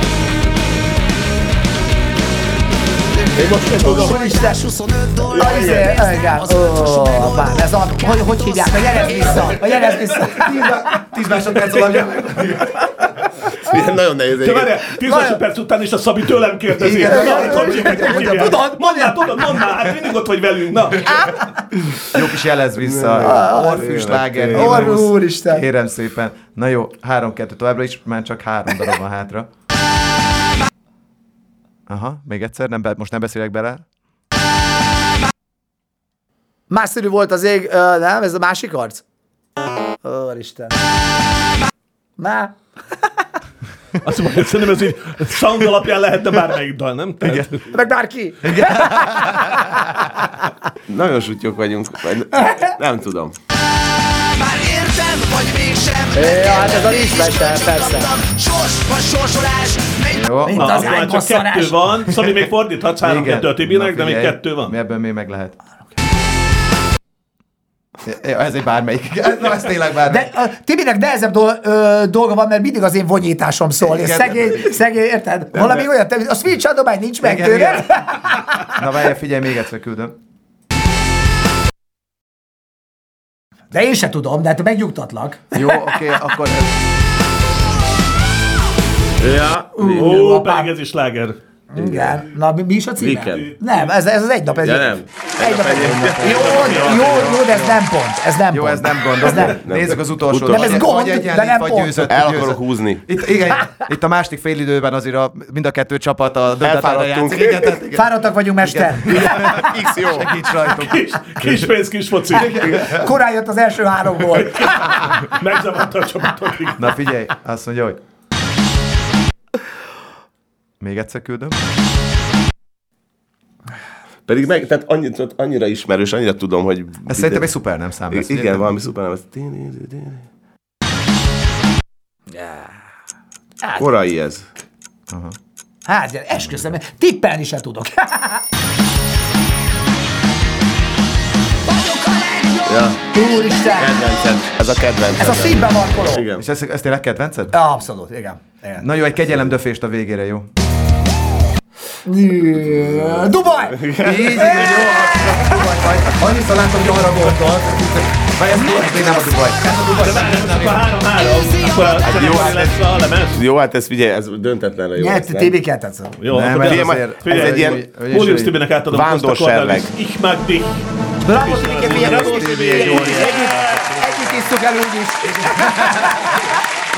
Úristen. A izé, igen. Ó, bár, ez a, hogy, hogy hívják? A jelez vissza. A jelez vissza. 10 másodperc alapján. Ilyen nagyon nehéz. Egyébként. várjál, 10 másodperc után is a Szabi tőlem kérdezi. Igen. Na, hogy hogy hogy hívják? Tudod? Mondd már, tudod, mondd már, hát mindig ott vagy velünk. Na, Jó kis jelez vissza. Orfű, sláger, Orvú, himnusz. úristen. Kérem szépen. Na jó, három-kettő továbbra is, már csak három darab van hátra. Aha, még egyszer, nem be, most nem beszélek bele. Más színű volt az ég, ö, nem? Ez a másik arc? Úristen. Na, azt mondom, hogy szerintem ez így sound alapján lehetne bármelyik dal, nem? Tehát, meg bárki. Nagyon sutyok vagyunk. vagy- Nem tudom. Értem, vagy mégsem Ja, hát ez a lisztmester, persze. Sors vagy sorsolás Jó, Mint az akkor csak kettő van. Szabi még fordíthatsz három kettő a Tibinek, de még kettő van. Ebből még meg lehet. Ez egy bármelyik. Na, ez tényleg bármelyik. De uh, Tibinek nehezebb dol- ö, dolga van, mert mindig az én vonyításom szól. És Igen. szegény, szegény, érted? Valami olyan, te- a switch adomány nincs meg Igen, tőle. igen. Na várjál, figyelj, még egyszer küldöm. De én se tudom, de hát megnyugtatlak. Jó, oké, akkor... Ja, Ó, apám. pedig ez is sláger. Igen. Na, mi, mi is a címe? Weekend. Nem, ez, ez az egy nap. Ez Ja, nem. Egy nap, egy jó, jó, jó, de ez nem pont. Ez nem Jó, pont. ez nem gond. Ez nem. Nézzük az utolsó. Nem, ez gond, vagy de nem vagy pont. győzött, El akarok húzni. Itt, igen, itt a második fél időben azért a, mind a kettő csapat a döntetlenre játszik. Igen, tehát, igen. Fáradtak vagyunk, mester. X jó. Segíts rajtunk. Kis, kis pénz, kis foci. Korán jött az első három gól. Megzavarta a csapatot. Na figyelj, azt mondja, hogy... Még egyszer küldöm. Pedig meg, tehát annyi, tehát annyira ismerős, annyira tudom, hogy... Ez szerintem egy szuper nem szám lesz. Igen, valami szuper nem. Korai ez. Hát, gyere, esküszöm, tippelni se tudok. Ja, Úristen, kedvenced. Ez a kedvenced. ez a szívbe markoló. Igen. És ez, ez tényleg kedvenced? Abszolút, igen. igen. Na jó, egy kegyelem döfést a végére, jó? Dubaj! Így, így, jó, Dubaj vagy. Annyiszor látom, hogy arra gondolt. Vagy ez ez még nem a Dubaj. Ez a Dubaj. Akkor három-három. Akkor a jó, jó, hát lesz a lemez. Jó, hát ez figyelj, ez döntetlenre jó. Nyert nem? Tibi kettet. Jó, Nem, akkor ez azért... ez egy ilyen- hogy- Tibinek átadom Vándorserleg. Ich mag dich. Bravo, Tibi, Bravo, Tibi. Együtt isztuk el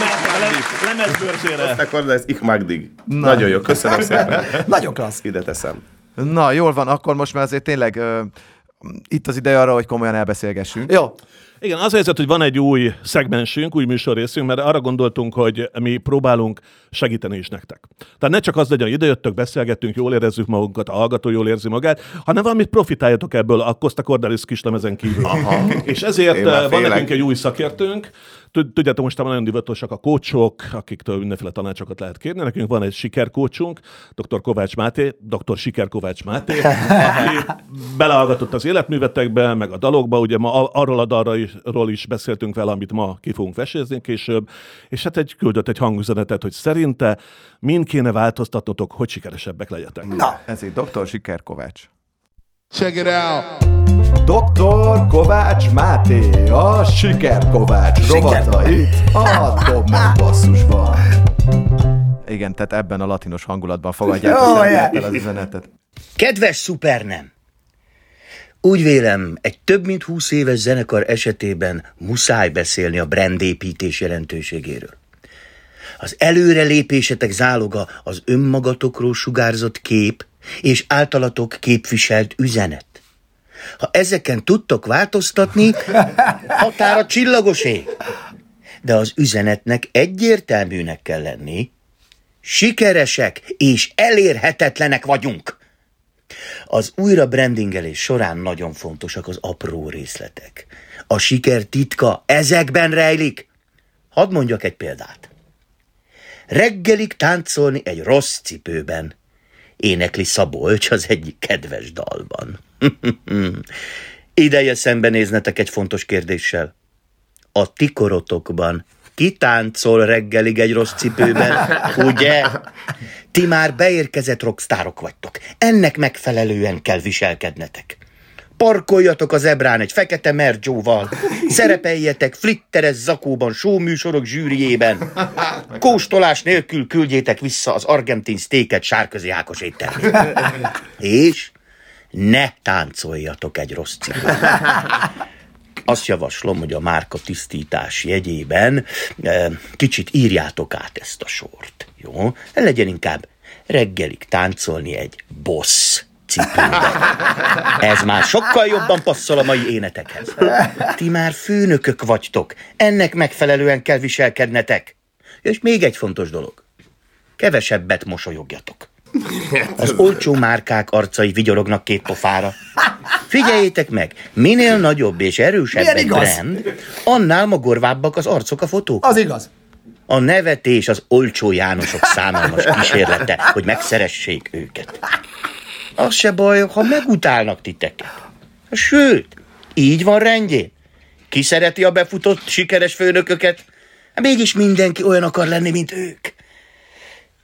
úgy is. Lemezbőrzére. Akkor ez Ich mag dig. Nagyon jó, köszönöm szépen. Nagyon klassz. Ide teszem. Na, jól van, akkor most már azért tényleg uh, itt az ideje arra, hogy komolyan elbeszélgessünk. Jó. Igen, az a helyzet, hogy van egy új szegmensünk, új műsorrészünk, mert arra gondoltunk, hogy mi próbálunk segíteni is nektek. Tehát ne csak az legyen, hogy idejöttök, beszélgettünk, jól érezzük magunkat, a hallgató jól érzi magát, hanem valamit profitáljatok ebből a Costa Cordalis kislemezen kívül. Aha. És ezért van nekünk egy új szakértőnk, Tudjátok, most nagyon divatosak a kócsok, akiktől mindenféle tanácsokat lehet kérni. Nekünk van egy sikerkócsunk, dr. Kovács Máté, dr. Siker Kovács Máté, aki belehallgatott az életművetekbe, meg a dalokba, ugye ma arról a dalról is, beszéltünk vele, amit ma ki fogunk vesézni később, és hát egy küldött egy hangüzenetet, hogy szerinte mind kéne változtatnotok, hogy sikeresebbek legyetek. Na, Ez egy Dr. Siker Kovács. Check it out. Dr. Kovács Máté, a Siker Kovács rovata itt a Dob meg basszusban. Igen, tehát ebben a latinos hangulatban fogadják oh, yeah. el az üzenetet. Kedves szupernem! Úgy vélem, egy több mint 20 éves zenekar esetében muszáj beszélni a brandépítés jelentőségéről. Az előrelépésetek záloga az önmagatokról sugárzott kép és általatok képviselt üzenet. Ha ezeken tudtok változtatni, határa csillagosé. De az üzenetnek egyértelműnek kell lenni. Sikeresek és elérhetetlenek vagyunk. Az újra brandingelés során nagyon fontosak az apró részletek. A siker titka ezekben rejlik. Hadd mondjak egy példát. Reggelig táncolni egy rossz cipőben. Énekli Szabolcs az egyik kedves dalban. Ideje szembenéznetek egy fontos kérdéssel. A tikorotokban ki táncol reggelig egy rossz cipőben, ugye? Ti már beérkezett rockstárok vagytok. Ennek megfelelően kell viselkednetek. Parkoljatok az ebrán egy fekete mergyóval. Szerepeljetek flitteres zakóban, showműsorok zsűriében. Kóstolás nélkül küldjétek vissza az argentin sztéket sárközi Ákos éttermében. És ne táncoljatok egy rossz cipőt. Azt javaslom, hogy a márka tisztítás jegyében eh, kicsit írjátok át ezt a sort. Jó? Legyen inkább reggelig táncolni egy boss cipőben. Ez már sokkal jobban passzol a mai énetekhez. Ti már főnökök vagytok. Ennek megfelelően kell viselkednetek. És még egy fontos dolog. Kevesebbet mosolyogjatok. Az olcsó márkák arcai vigyorognak két pofára. Figyeljétek meg, minél nagyobb és erősebb egy brand, annál magorvábbak az arcok a fotók. Az igaz. A nevetés az olcsó Jánosok szánalmas kísérlete, hogy megszeressék őket. Az se baj, ha megutálnak titeket. Sőt, így van rendjén. Ki szereti a befutott, sikeres főnököket? Hát Mégis mindenki olyan akar lenni, mint ők.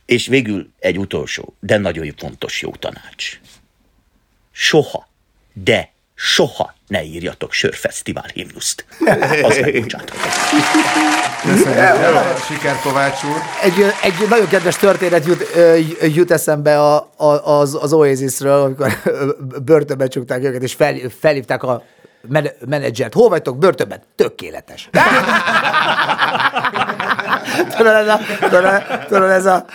És végül egy utolsó, de nagyon fontos jó tanács. Soha, de soha ne írjatok sörfesztivál himnuszt. Az. Köszönjük, Siker Kovács úr. Egy, egy nagyon kedves történet jut, jut eszembe a, a, az, az Oasisről, amikor börtönbe csukták őket, és fel, felhívták a men- menedzsert. Hol vagytok? Börtönben. Tökéletes. tudod, ez a, tudod, tudod, ez a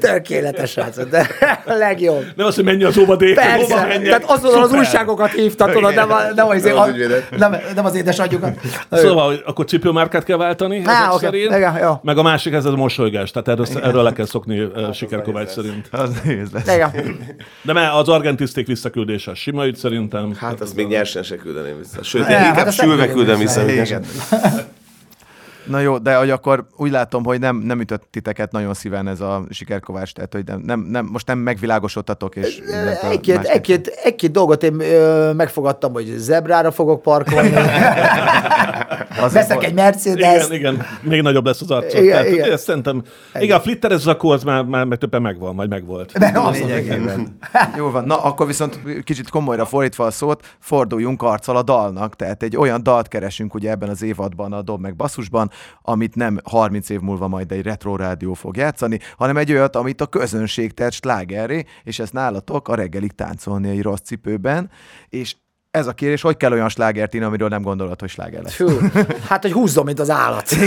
tökéletes srác. De a legjobb. Nem az, hogy menj az óvadék, hova Persze, menjek. tehát azonnal az újságokat hívta, tudod, nem, a, nem, az, Nem a, az nem, nem az édesanyjukat. Szóval, hogy akkor cipőmárkát kell váltani, Á, ezek oké. szerint. Igen, jó. Meg a másik, ez a mosolygás. Tehát erről, erről le kell szokni uh, Sikerkovács szerint. Az nehéz lesz. Igen. De mert az argentiszték visszaküldése az sima ügy szerintem. Hát azt még nyersen se küldeném vissza. Sőt, hát inkább azt sülve küldöm vissza. Igen. Na jó, de hogy akkor úgy látom, hogy nem, nem ütött titeket nagyon szíven ez a sikerkovács, tehát hogy nem, nem, nem, most nem megvilágosodtatok, és Egy-két, egy-két, egy-két dolgot én ö, megfogadtam, hogy zebrára fogok parkolni. Veszek egy Mercedes. Igen, igen, még nagyobb lesz az arcod. Igen, Tehát, igen. Ezt szerintem, igen, a flitteres zakó az már, már, már többen megvan, vagy megvolt. De az. Jó van, na akkor viszont kicsit komolyra fordítva a szót, forduljunk arccal a dalnak, tehát egy olyan dalt keresünk ugye ebben az évadban a Dob meg basszusban, amit nem 30 év múlva majd egy retro rádió fog játszani, hanem egy olyat, amit a közönség tett slágerré, és ez nálatok a reggelig táncolni egy rossz cipőben, és ez a kérés, hogy kell olyan slágert írni, amiről nem gondolod, hogy sláger lesz. Fú, hát, hogy húzzom, mint az állat.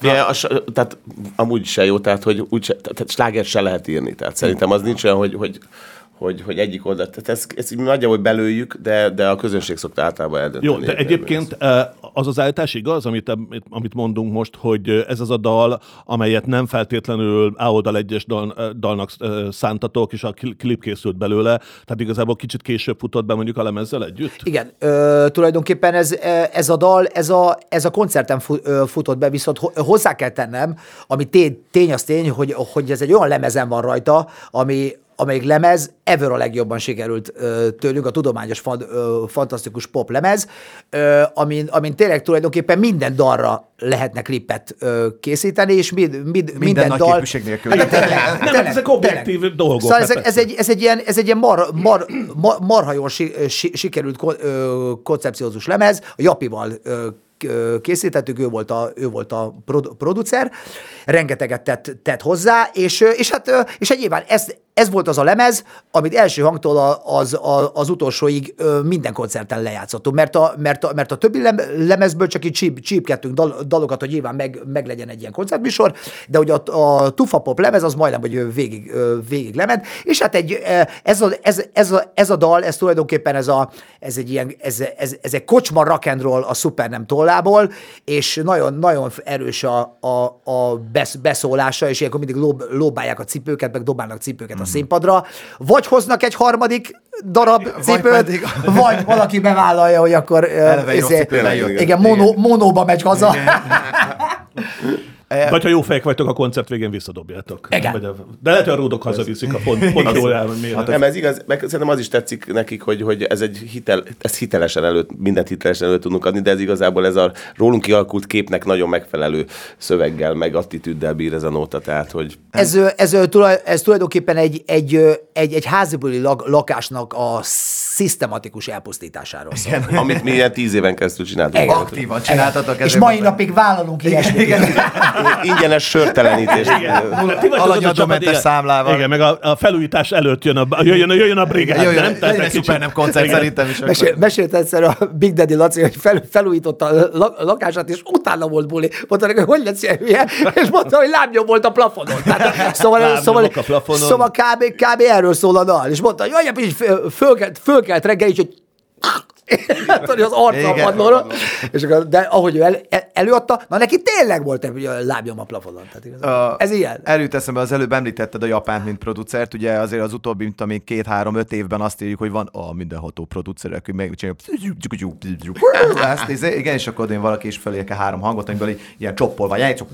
Ja, a, tehát amúgy se jó, tehát hogy úgy se, tehát sláger se lehet írni. Tehát szerintem az nincs olyan, hogy, hogy hogy, hogy egyik oldal, tehát ezt, ezt nagyjából belőjük, de, de a közönség szokta általában eldönteni. Jó, de egyébként eh, az az állítás igaz, amit, amit- amit mondunk most, hogy ez az a dal, amelyet nem feltétlenül A oldal egyes dal, eh, dalnak eh, szántatok, és a kli- klip készült belőle, tehát igazából kicsit később futott be mondjuk a lemezzel együtt? Igen, ö, tulajdonképpen ez, ez a dal, ez a, ez a koncerten futott be, viszont ho, hozzá kell tennem, ami tény, tény az tény, hogy, hogy ez egy olyan lemezen van rajta, ami, amelyik lemez ever a legjobban sikerült ö, tőlünk, a tudományos fan, ö, fantasztikus pop lemez, ö, amin, amin tényleg tulajdonképpen minden dalra lehetne klippet ö, készíteni, és mind, mind, minden, nagy dal... képűség nélkül. Hát, tényleg, Nem, tényleg, hát ezek objektív tényleg. dolgok, Szóval hát ez, ez, persze. egy, ez egy ilyen, ez egy ilyen mar, mar, mar, marha jól si, si, sikerült ko, ö, koncepciózus lemez, a Japival ö, készítettük, ő volt a, ő volt a produ- producer, rengeteget tett, tett hozzá, és, és hát, és egy nyilván ez, ez volt az a lemez, amit első hangtól a- az, az utolsóig minden koncerten lejátszottunk, mert a, mert a, mert a többi lem, lemezből csak így csíp, csípkedtünk dal, dalokat, hogy nyilván meg, meg legyen egy ilyen koncertműsor, de hogy a, a Tufa Pop lemez az majdnem, hogy végig, végig lement, és hát egy, ez, a, ez, ez, a, ez a dal, ez tulajdonképpen ez, a, ez egy ilyen, ez, ez, ez egy kocsma rock and roll a szuper nem tollából, és nagyon, nagyon erős a, a, a besz, beszólása, és ilyenkor mindig lob, lóbálják a cipőket, meg dobálnak cipőket a színpadra, vagy hoznak egy harmadik darab cipőt, pedig- vagy valaki bevállalja, hogy akkor Eleve izé- cipővel jött. igen, mono, monóba megy haza. Vagy ha jó fejek vagytok, a koncert végén visszadobjátok. Igen. Vagy a, de lehet, hogy a ródok hazaviszik a pont, pont jól el. Hát nem, ez igaz, meg szerintem az is tetszik nekik, hogy, hogy ez egy hitel, ezt hitelesen előtt, mindent hitelesen előtt tudunk adni, de ez igazából ez a rólunk kialakult képnek nagyon megfelelő szöveggel, meg attitűddel bír ez a nóta, tehát hogy Ez, ez, tulaj, ez tulajdonképpen egy, egy, egy, egy házibuli lak, lakásnak a szisztematikus elpusztításáról szól. amit mi ilyen tíz éven keresztül csináltunk. Igen. Aktívan csináltatok. És mai napig vállalunk ilyesmit. Ingyenes sörtelenítést. Hát Alanyadómentes számlával. Igen, meg a, a felújítás előtt jön a, jöjjön, a- jöjjön a brigád. Jöjjön, nem? Tehát egy szuper nem koncert Igen. szerintem is. Mesél, mesélt egyszer a Big Daddy Laci, hogy fel, felújította a la- lakását, és utána volt buli. Mondta neki, hogy hogy lesz ilyen hülye, és mondta, hogy lábnyom volt a plafonon. Tehát, szóval, Lábnyomok szóval, a plafonon. szóval kb, kb. erről szól a dal. És mondta, hogy anyám, így föl- fölkelt, fölkelt reggel, így, hogy Hát, hogy az arca padlóra, és akkor, de ahogy ő el, el, előadta, na neki tényleg volt egy ö, lábnyom a plafonon. Tehát igazából. A- Ez ilyen. Erőt eszembe, az előbb említetted a Japánt, mint producert, ugye azért az utóbbi, mint amíg két-három-öt évben azt írjuk, hogy van a mindenható megcsináljuk. Ezt, izé, igen, és akkor én valaki is fölérke három hangot, amiből így ilyen csoppol vagy egy,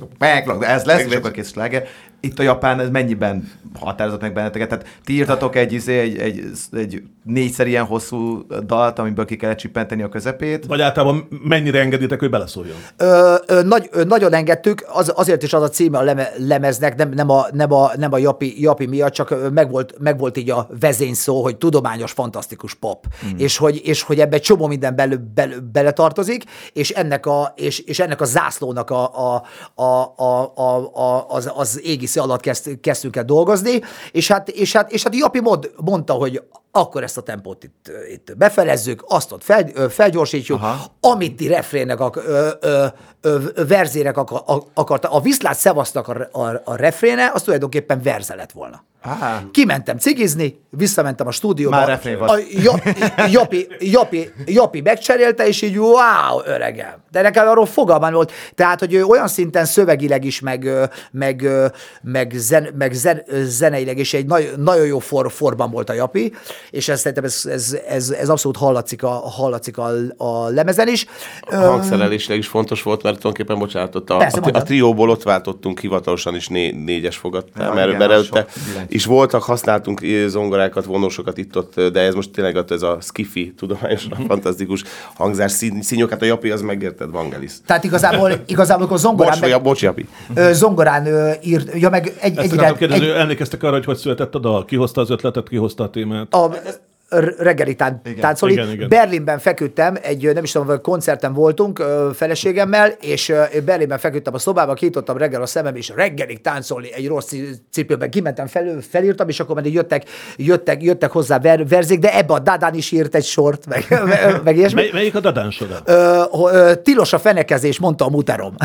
ez lesz, és akkor kész sláger. Itt a Japán ez mennyiben határozott meg benneteket? Tehát ti írtatok egy, izé, egy, egy, egy négyszer ilyen hosszú dalt, amiből ki kellett csippenteni a közepét. Vagy általában mennyire engeditek, hogy beleszóljon? ö, ö, nagy, ö, nagyon engedtük, az, azért is az a címe a leme, lemeznek, nem, nem, a, nem, a, nem a japi, japi miatt, csak ö, megvolt, megvolt így a vezényszó, hogy tudományos, fantasztikus pop. Mm. És, hogy, és hogy ebbe csomó minden bele, bele, beletartozik, és ennek a, és, és ennek a zászlónak a, a, a, a, a, a, az, az égisze alatt kezd, kezdtünk el dolgozni, és hát, és hát, és hát Japi mond, mondta, hogy akkor ezt a tempót itt, itt befelezzük, azt ott fel, felgyorsítjuk, Aha. amit ti refrének, ak- ö, ö, ö, verzének akar, akarta. A viszlát szevasznak a, a, a refréne, az tulajdonképpen verze lett volna. Á. Kimentem cigizni, visszamentem a stúdióba. Már refrén volt. A ja- Japi, Japi, Japi megcserélte, és így wow, öregem. De nekem arról fogalmam volt. Tehát, hogy ő olyan szinten szövegileg is, meg, meg, meg, zen, meg zen, zeneileg is egy nagy, nagyon jó for, forban volt a Japi, és ez szerintem ez, ez, ez, ez abszolút hallatszik a, hallatszik a, a lemezen is. A hangszerelésileg is fontos volt, mert tulajdonképpen, bocsánat, a, Persze, a, a trióból ott váltottunk hivatalosan is né, négyes fogat, mert, igen, mert előtte is voltak, használtunk eh, zongorákat, vonósokat itt-ott, de ez most tényleg ott ez a skifi, tudományosan fantasztikus hangzás szín, színjog, hát a Japi az megérted, Vangelis. Tehát igazából, igazából akkor zongorán, Bocs, vagy a, bocs, Japi. ö, zongorán ö, írt, ja meg egy, Ezt egy, akartam egy, kérdezni, emlékeztek arra, hogy hogy született a dal? Ki hozta az ötletet, ki hozta a témát? a r- reggeli tán, táncoli. igen, igen. Berlinben feküdtem, egy nem is tudom, koncerten voltunk feleségemmel, és Berlinben feküdtem a szobába, kinyitottam reggel a szemem, és reggelig táncolni egy rossz ci- cipőben. Kimentem fel, felírtam, és akkor pedig jöttek, jöttek, jöttek hozzá ver, verzék, de ebbe a Dádán is írt egy sort, meg, meg, meg ilyesmi. Mely, melyik a Dadán során? Ö, tilos a fenekezés, mondta a muterom.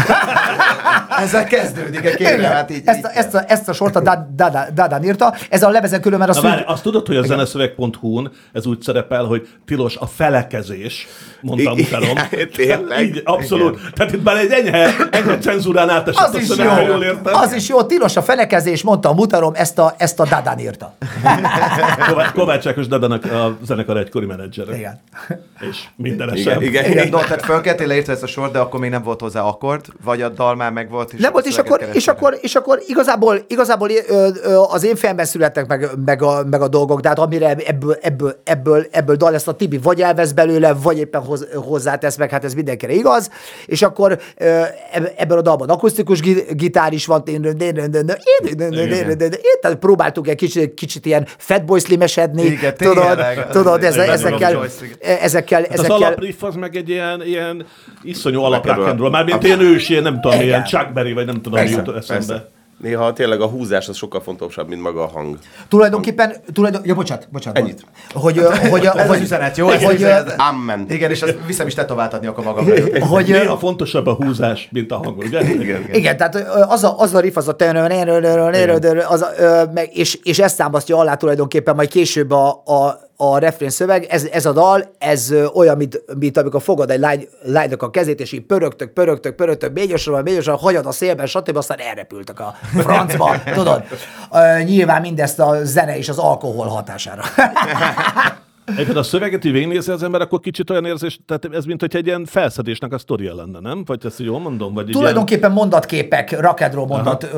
Ezzel kezdődik egy kérlek, hát így, ezt, a, ezt, a, ezt a sort a Dádán írta. Ez a levezen különben a Na szűk... várj, azt tudod, hogy a zeneszöveg.hu-n ez úgy szerepel, hogy tilos a felekezés, mondta a mutatom. Tényleg? Így, abszolút. Tehát itt már egy enyhe, enyhe cenzúrán átesett Az a is szöveg, ha jól jó. értem. Az is jó, tilos a fenekezés, mondta a mutarom, ezt a, ezt a Dádán írta. Kovács, Ákos Dadanak a zenekar egykori menedzsere. Igen. És mindenesen. Igen, igen. Igen, no, tehát fölkeltél, leírtad ezt a sort, de akkor még nem volt hozzá akkord, vagy a dal már megvolt, és Nem volt, és akkor, és akkor, és akkor igazából, igazából ö, ö, az én fejemben születtek meg, meg, a, meg a dolgok, de hát amire ebből, ebből, ebből, ebből dal lesz a Tibi vagy elvesz belőle, vagy éppen hoz, hozzátesz meg, hát ez mindenkire igaz, és akkor ö, eb- ebben a dalban akusztikus gi- gitár is van, tehát próbáltuk egy kicsit, kicsit ilyen fatboy slimesedni, tudod, tudod, ezekkel, Joyce, ezekkel, Hát az ezekkel, alapriff az meg egy ilyen, ilyen iszonyú alaprákendról. Rock'n'roll. Mármint ilyen ős, ilyen nem tudom, ilyen Chuck Berry, vagy nem tudom, mi jut eszembe. Néha tényleg a húzás az sokkal fontosabb, mint maga a hang. Tulajdonképpen, tulajdon, ja, bocsánat, bocsánat. Ennyit. Hogy, hogy, Ez hogy, az üzenet, jó? Ez az Hogy, üzenet. Amen. Igen, és azt viszem is tetováltatni akkor magamra. hogy, Néha fontosabb a húzás, mint a hang, ugye? Igen. Igen, tehát ö, az a, az a riff, az a és, és ezt támasztja alá tulajdonképpen majd később a, a, a refrén szöveg, ez, ez a dal, ez olyan, mint, mint amikor fogad egy lány, lánynak a kezét, és így pörögtök, pörögtök, pörögtök, ményosra, ményosra, hagyad a szélben, stb. aztán elrepültek a francba, tudod. Nyilván mindezt a zene és az alkohol hatására. Egyébként a szöveget így végignézi az ember, akkor kicsit olyan érzés, tehát ez mint hogy egy ilyen felszedésnek a sztoria lenne, nem? Vagy ezt jól mondom? Vagy Tulajdonképpen mondatképek, rakedról mondat, ö,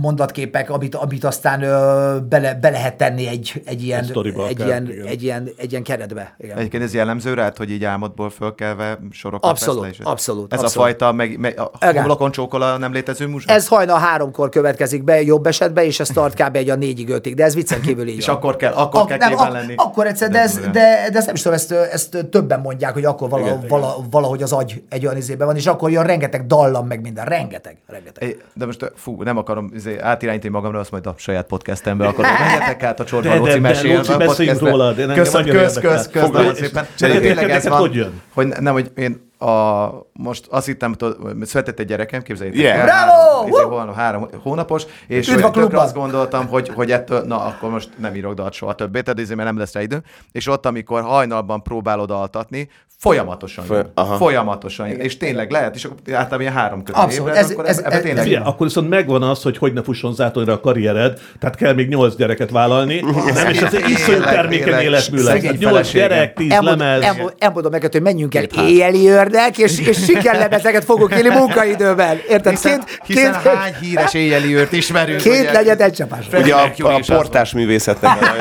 mondatképek, amit, amit aztán ö, bele, be lehet tenni egy, egy, ilyen, Egy ilyen, igen. egy, ilyen, egy ilyen keretbe. Igen. Egyébként ez jellemző rád, hogy így álmodból fölkelve sorokat Abszolút, és abszolút, Ez abszolút. a fajta, meg, meg a homlokon csókol a nem létező muzsa? Ez hajnal háromkor következik be, jobb esetben, és ez tart kb. egy a négyig ötig, de ez viccen kívül így És van. akkor kell, akkor Ak- kell nem, ak- lenni. Akkor egyszer, de, ez, durva. De, de ezt nem is tudom, ezt, ezt többen mondják, hogy akkor vala, vala, valahogy az agy egy olyan izében van, és akkor jön rengeteg dallam, meg minden. Rengeteg, rengeteg. É, De most fú, nem akarom izé, átirányítani magamra, azt majd a saját podcastembe akarom. Menjetek át a Csorba Lóci mesél. Beszéljünk róla, de engem Köszön, nagyon kösz, kösz, kösz, De tényleg neked ez van, hogy jön? hogy nem, hogy én a, most azt hittem, hogy született egy gyerekem, képzeljétek Yeah. el, Bravo! három, izé, holnap három hónapos, és Üdv a tökre azt gondoltam, hogy, hogy ettől, na akkor most nem írok dalt soha többé, tehát izé, mert nem lesz rá idő. És ott, amikor hajnalban próbálod altatni, folyamatosan Foly- jön. Folyamatosan jön. És tényleg lehet, és akkor általában ilyen három közé Abszolút. ébred, Ez- akkor ez- ebbe ez- tényleg Figyelj, akkor viszont megvan az, hogy hogy ne fusson zátonyra a karriered, tehát kell még nyolc gyereket vállalni, nem, és ez egy iszonyú termékeny életmű lesz. Nyolc gyerek, tíz lemez. elmond- Elmondom neked, hogy menjünk el éjjeli őrnek, és, és sikerlemezeket fogunk élni munkaidőben. Érted? Hiszen, Két, hiszen két, hány híres éjjeli őrt ismerünk. két ugye? legyet egy csapás. Ugye a, a az portás művészetnek a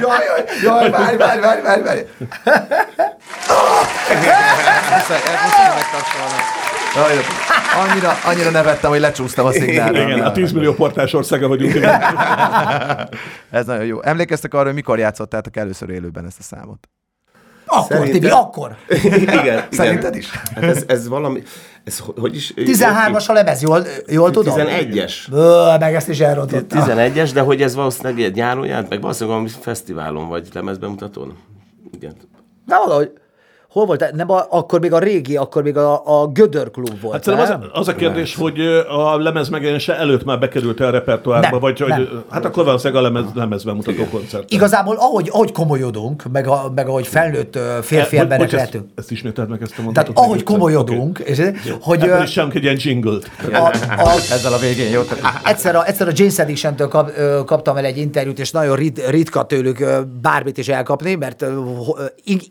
Jaj, jaj, jaj, várj, várj, várj, várj, várj. Muszáj, ezt muszáj megtapsolnom. Jaj, Annyira, annyira nevettem, hogy lecsúsztam a szignálra. Igen, a 10 millió portás országa vagyunk. igen. Ez nagyon jó. Emlékeztek arra, hogy mikor játszottátok először élőben ezt a számot? Akkor, Szerintem- Tibi, akkor. igen, igen. Szerinted is? Hát ez, ez valami, ez ho- hogy is? 13-as a lemez, jól, jól tudom? 11-es. Ö, meg ezt is elrontotta. 11-es, de hogy ez valószínűleg egy nyáron járt, meg valószínűleg valami fesztiválon, vagy lemezbemutatón. Igen. De valahogy, hol volt? Nem, a, akkor még a régi, akkor még a, a Gödör klub volt. Hát szerintem nem? az, az a kérdés, hogy ö, a lemez megjelenése előtt már bekerült a repertoárba, Nem, vagy hogy nem. hát akkor valószínűleg a lemez, lemezben mutató koncert. Igazából ahogy, ahogy komolyodunk, meg, a, meg ahogy felnőtt férfi Eh, emberek bocs, ezt, lehetünk. ezt ismételd meg ezt a Tehát mondatot. ahogy még egyszer. komolyodunk, és, hogy Ebből is sem egy ilyen jingle a, a, Ezzel a végén, jó? Tehát egyszer a, egyszer a James Addiction-től kap, kaptam el egy interjút, és nagyon rit, ritka tőlük bármit is elkapni, mert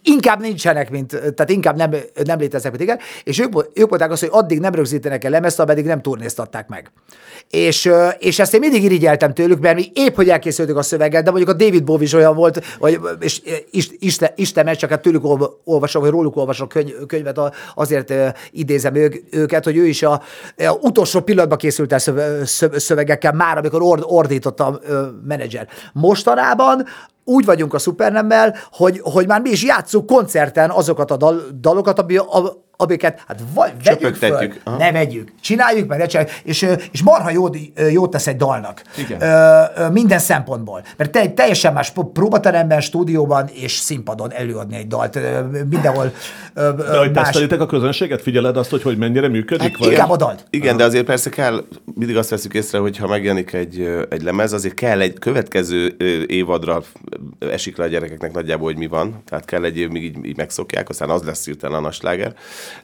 inkább nincsenek, mint, tehát inkább nem, nem léteznek, mint igen, és ők, ők mondták azt, hogy addig nem rögzítenek el lemezt, ameddig nem turnéztatták meg. És, és ezt én mindig irigyeltem tőlük, mert mi épp, hogy elkészültük a szöveget, de mondjuk a David Bowie is olyan volt, vagy, és is- Isten, Isten csak hát tőlük olva- olvasok, vagy róluk olvasok könyv, könyvet, azért idézem ők, őket, hogy ő is a, a utolsó pillanatban készült el szöve- szö- szövegekkel, már amikor ord, a menedzser. Mostanában úgy vagyunk a szupernemmel, hogy, hogy már mi is játszunk koncerten azokat a dal, dalokat, ami, a, amiket, hát vagy vegyük föl. Aha. ne vegyük, csináljuk meg, ne csináljuk, és, és marha jót, jót tesz egy dalnak. Igen. Ö, minden szempontból. Mert te, teljesen más pró- próbateremben, stúdióban és színpadon előadni egy dalt. Ö, Mindenhol ö, De hogy más. a közönséget? Figyeled azt, hogy, hogy mennyire működik? Hát inkább a dalt. Igen, de azért persze kell, mindig azt veszük észre, hogy ha megjelenik egy, egy lemez, azért kell egy következő évadra esik le a gyerekeknek nagyjából, hogy mi van. Tehát kell egy év, míg így, így megszokják, aztán az lesz hirtelen a nagy sláger.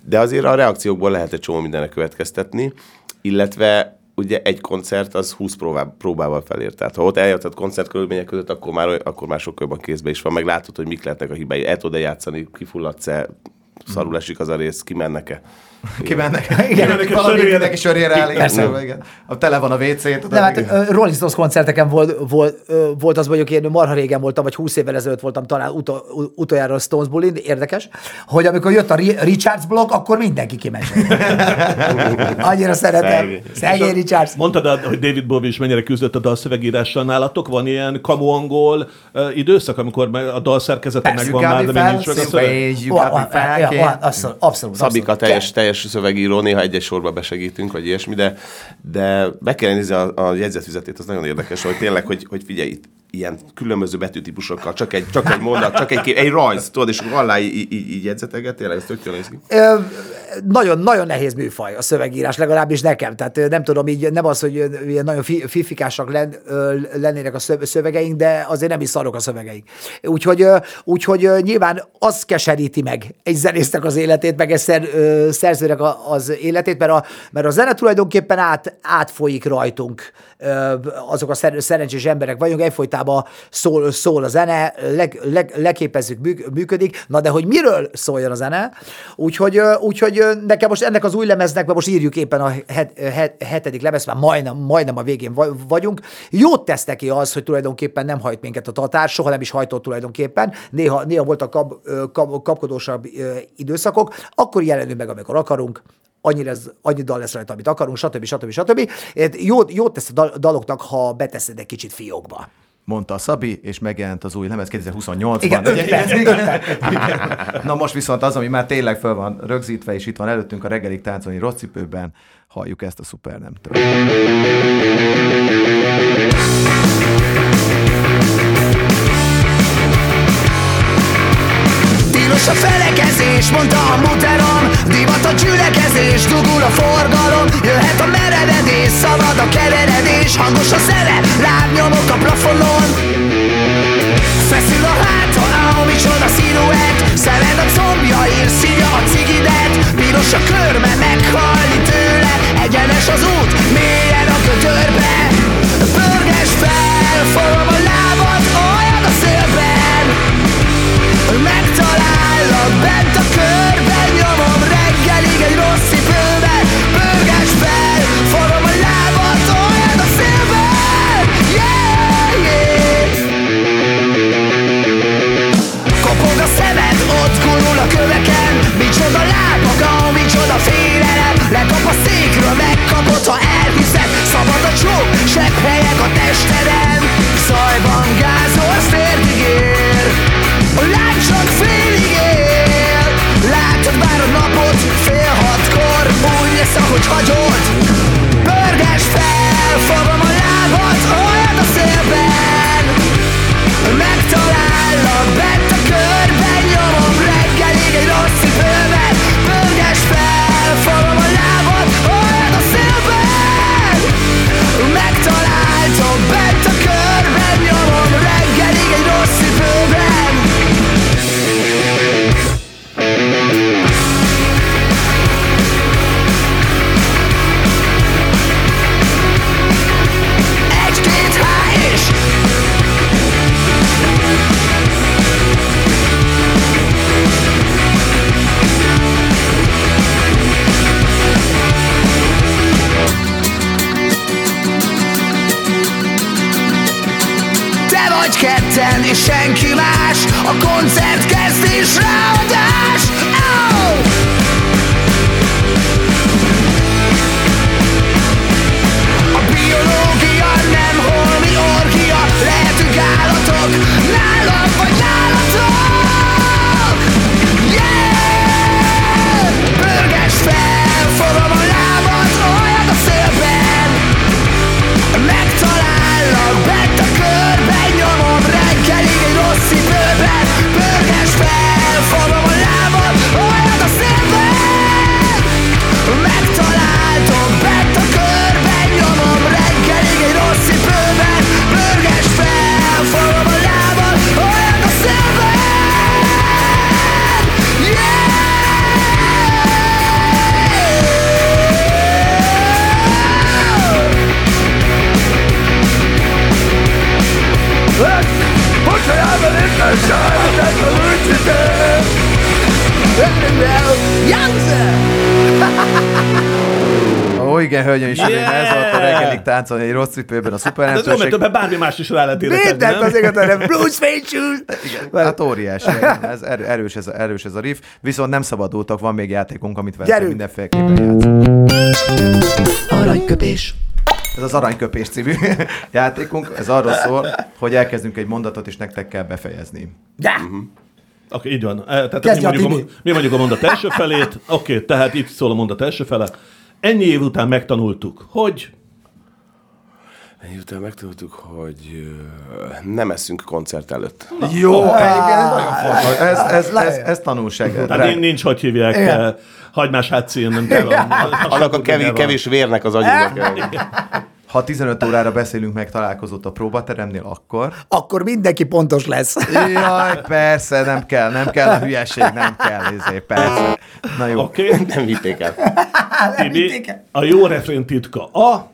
De azért a reakciókból lehet egy csomó mindenre következtetni, illetve ugye egy koncert az 20 próbá, próbával felér. Tehát ha ott eljötted koncertkörülmények között, akkor már, akkor már sokkal jobban kézbe is van, meg látod, hogy mik lehetnek a hibái. El tudod játszani, kifulladsz-e, szarul esik az a rész, kimennek-e. kimennek. Igen. Kimennek mindenki sörére áll, igen, Persze. szóval igen. A tele van a WC, tudod? De hát Rolling Stones koncerteken volt, volt, volt az mondjuk, én marha régen voltam, vagy 20 évvel ezelőtt voltam talán utol, utoljára a Stones bulin, érdekes, hogy amikor jött a Ri- Richards blog, akkor mindenki kiment. Annyira szeretem. Szegény. Szegény Richards. Mondtad, hogy David Bowie is mennyire küzdött a dalszövegírással nálatok? Van ilyen kamu angol időszak, amikor a dalszerkezete megvan már, de még nincs meg a szöveg? Abszolút, abszolút. Szabika abszolút. teljes, teljes szövegíró, néha egy-egy sorba besegítünk, vagy ilyesmi, de, de be kell nézni a, a jegyzetfüzetét, az nagyon érdekes, hogy tényleg, hogy, hogy figyelj, itt ilyen különböző betűtípusokkal, csak egy, csak egy mondat, csak egy, kép, egy rajz, tudod, és akkor alá így, így, így jegyzeteget, tényleg ez tök jól néz. Ö, nagyon, nagyon nehéz műfaj a szövegírás, legalábbis nekem. Tehát nem tudom, így nem az, hogy ilyen nagyon fi- fifikásak len, lennének a szö- szövegeink, de azért nem is szarok a szövegeink. Úgyhogy, úgyhogy nyilván az keseríti meg egy zenésznek az életét, meg egy szer, szerzőnek az életét, mert a, mert a zene tulajdonképpen át, átfolyik rajtunk. Azok a szer, szerencsés emberek vagyunk, egyfolytában szól, szól a zene, leg, leg, leképezzük, műk- működik, na de hogy miről szóljon a zene, úgyhogy, ö, úgyhogy nekem most ennek az új lemeznek, mert most írjuk éppen a het, het, hetedik lemez, már majdnem, majdnem a végén va- vagyunk, jót tesz neki az, hogy tulajdonképpen nem hajt minket a tatár, soha nem is hajtott tulajdonképpen, néha, néha voltak kap, kap, kapkodósabb időszakok, akkor jelenünk meg, amikor akarunk, annyi, lesz, annyi dal lesz rajta, amit akarunk, stb. stb. stb. stb. Jót, tesz a dal- daloknak, ha beteszed egy kicsit fiókba. Mondta a Szabi, és megjelent az új lemez 2028-ban. Igen, perc, igen. Na most viszont az, ami már tényleg föl van rögzítve, és itt van előttünk a reggelig táncolni rocipőben, halljuk ezt a szuper Tilos a felekezés, mondta a muterom Divat a gyülekezés, dugul a forgalom. Jöhet a merevedés, szabad a keveredés. Hangos a zene, lábnyomok a plafonon. Feszül a háta, á, micsoda sziluett. Szeled a combjair, szívja a cigidet. Piros a körme, meghalni tőle. Egyenes az út, mélyen a gödörbe Pörges fel, fogom a lábad, Megtalállak bent a körben Nyomom reggelig egy rossz cipőbe Pörges fel, fogom a lábat Olyan a szélben Yeah, a szemed, ott a köveken. Micsoda lábaga, micsoda félelem. Lekap a székről, megkapod, ha elhiszed. Szabad a csók, sebb helyek a testeden Zajban gázolsz, Úgy lesz, ahogy hagyod. Pörges fel, fogom a lábad Olyan a szélben. Megtalállak bent a táncolni egy rossz cipőben a szuper Hát nemtőség. többen bármi más is rá lehet Mindent hogy nem Bruce Wayne shoes. Hát óriási, ez erő- erős ez, a, erős ez a riff, viszont nem szabadultak, van még játékunk, amit Gyerünk! mindenféleképpen játszunk. Aranyköpés. Ez az Aranyköpés című játékunk, ez arról szól, hogy elkezdünk egy mondatot, és nektek kell befejezni. De! Oké, így van. Eh, Tehát mi a mondjuk, a, Tibi. mi mondjuk a mondat első felét. Oké, tehát itt szól a mondat első fele. Ennyi év után megtanultuk, hogy Ennyi után megtudtuk, hogy nem eszünk koncert előtt. Jó, egyébként ez nagyon fontos. Ez, ez, ez, ez tanulság. Tehát nincs, hogy hívják, Igen. eh, hagymás hátszín, nem kell. Annak a kevés, kevés vérnek az agyunknak. Ha 15 órára beszélünk meg találkozott a próbateremnél, akkor... Akkor mindenki pontos lesz. Jaj, persze, nem kell, nem kell a hülyeség, nem kell, izé, persze. Na jó. Oké, okay. Nem vitték el. Tibi, a jó refrén titka a...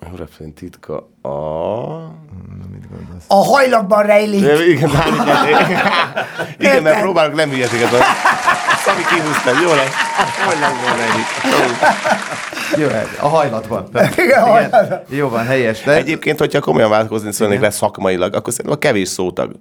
A refrén titka a... A hajlakban rejlik. Igen, Dánik, igen, mert próbálok nem hülyeséget. mondani. Szami kihúztam, jó lesz. Nem van ennyi. Jó, a hajlatban. Igen, a hajlatban. Jó van, helyes. De... Egyébként, hogyha komolyan vállalkozni szólnék le szakmailag, akkor szerintem a kevés szótag.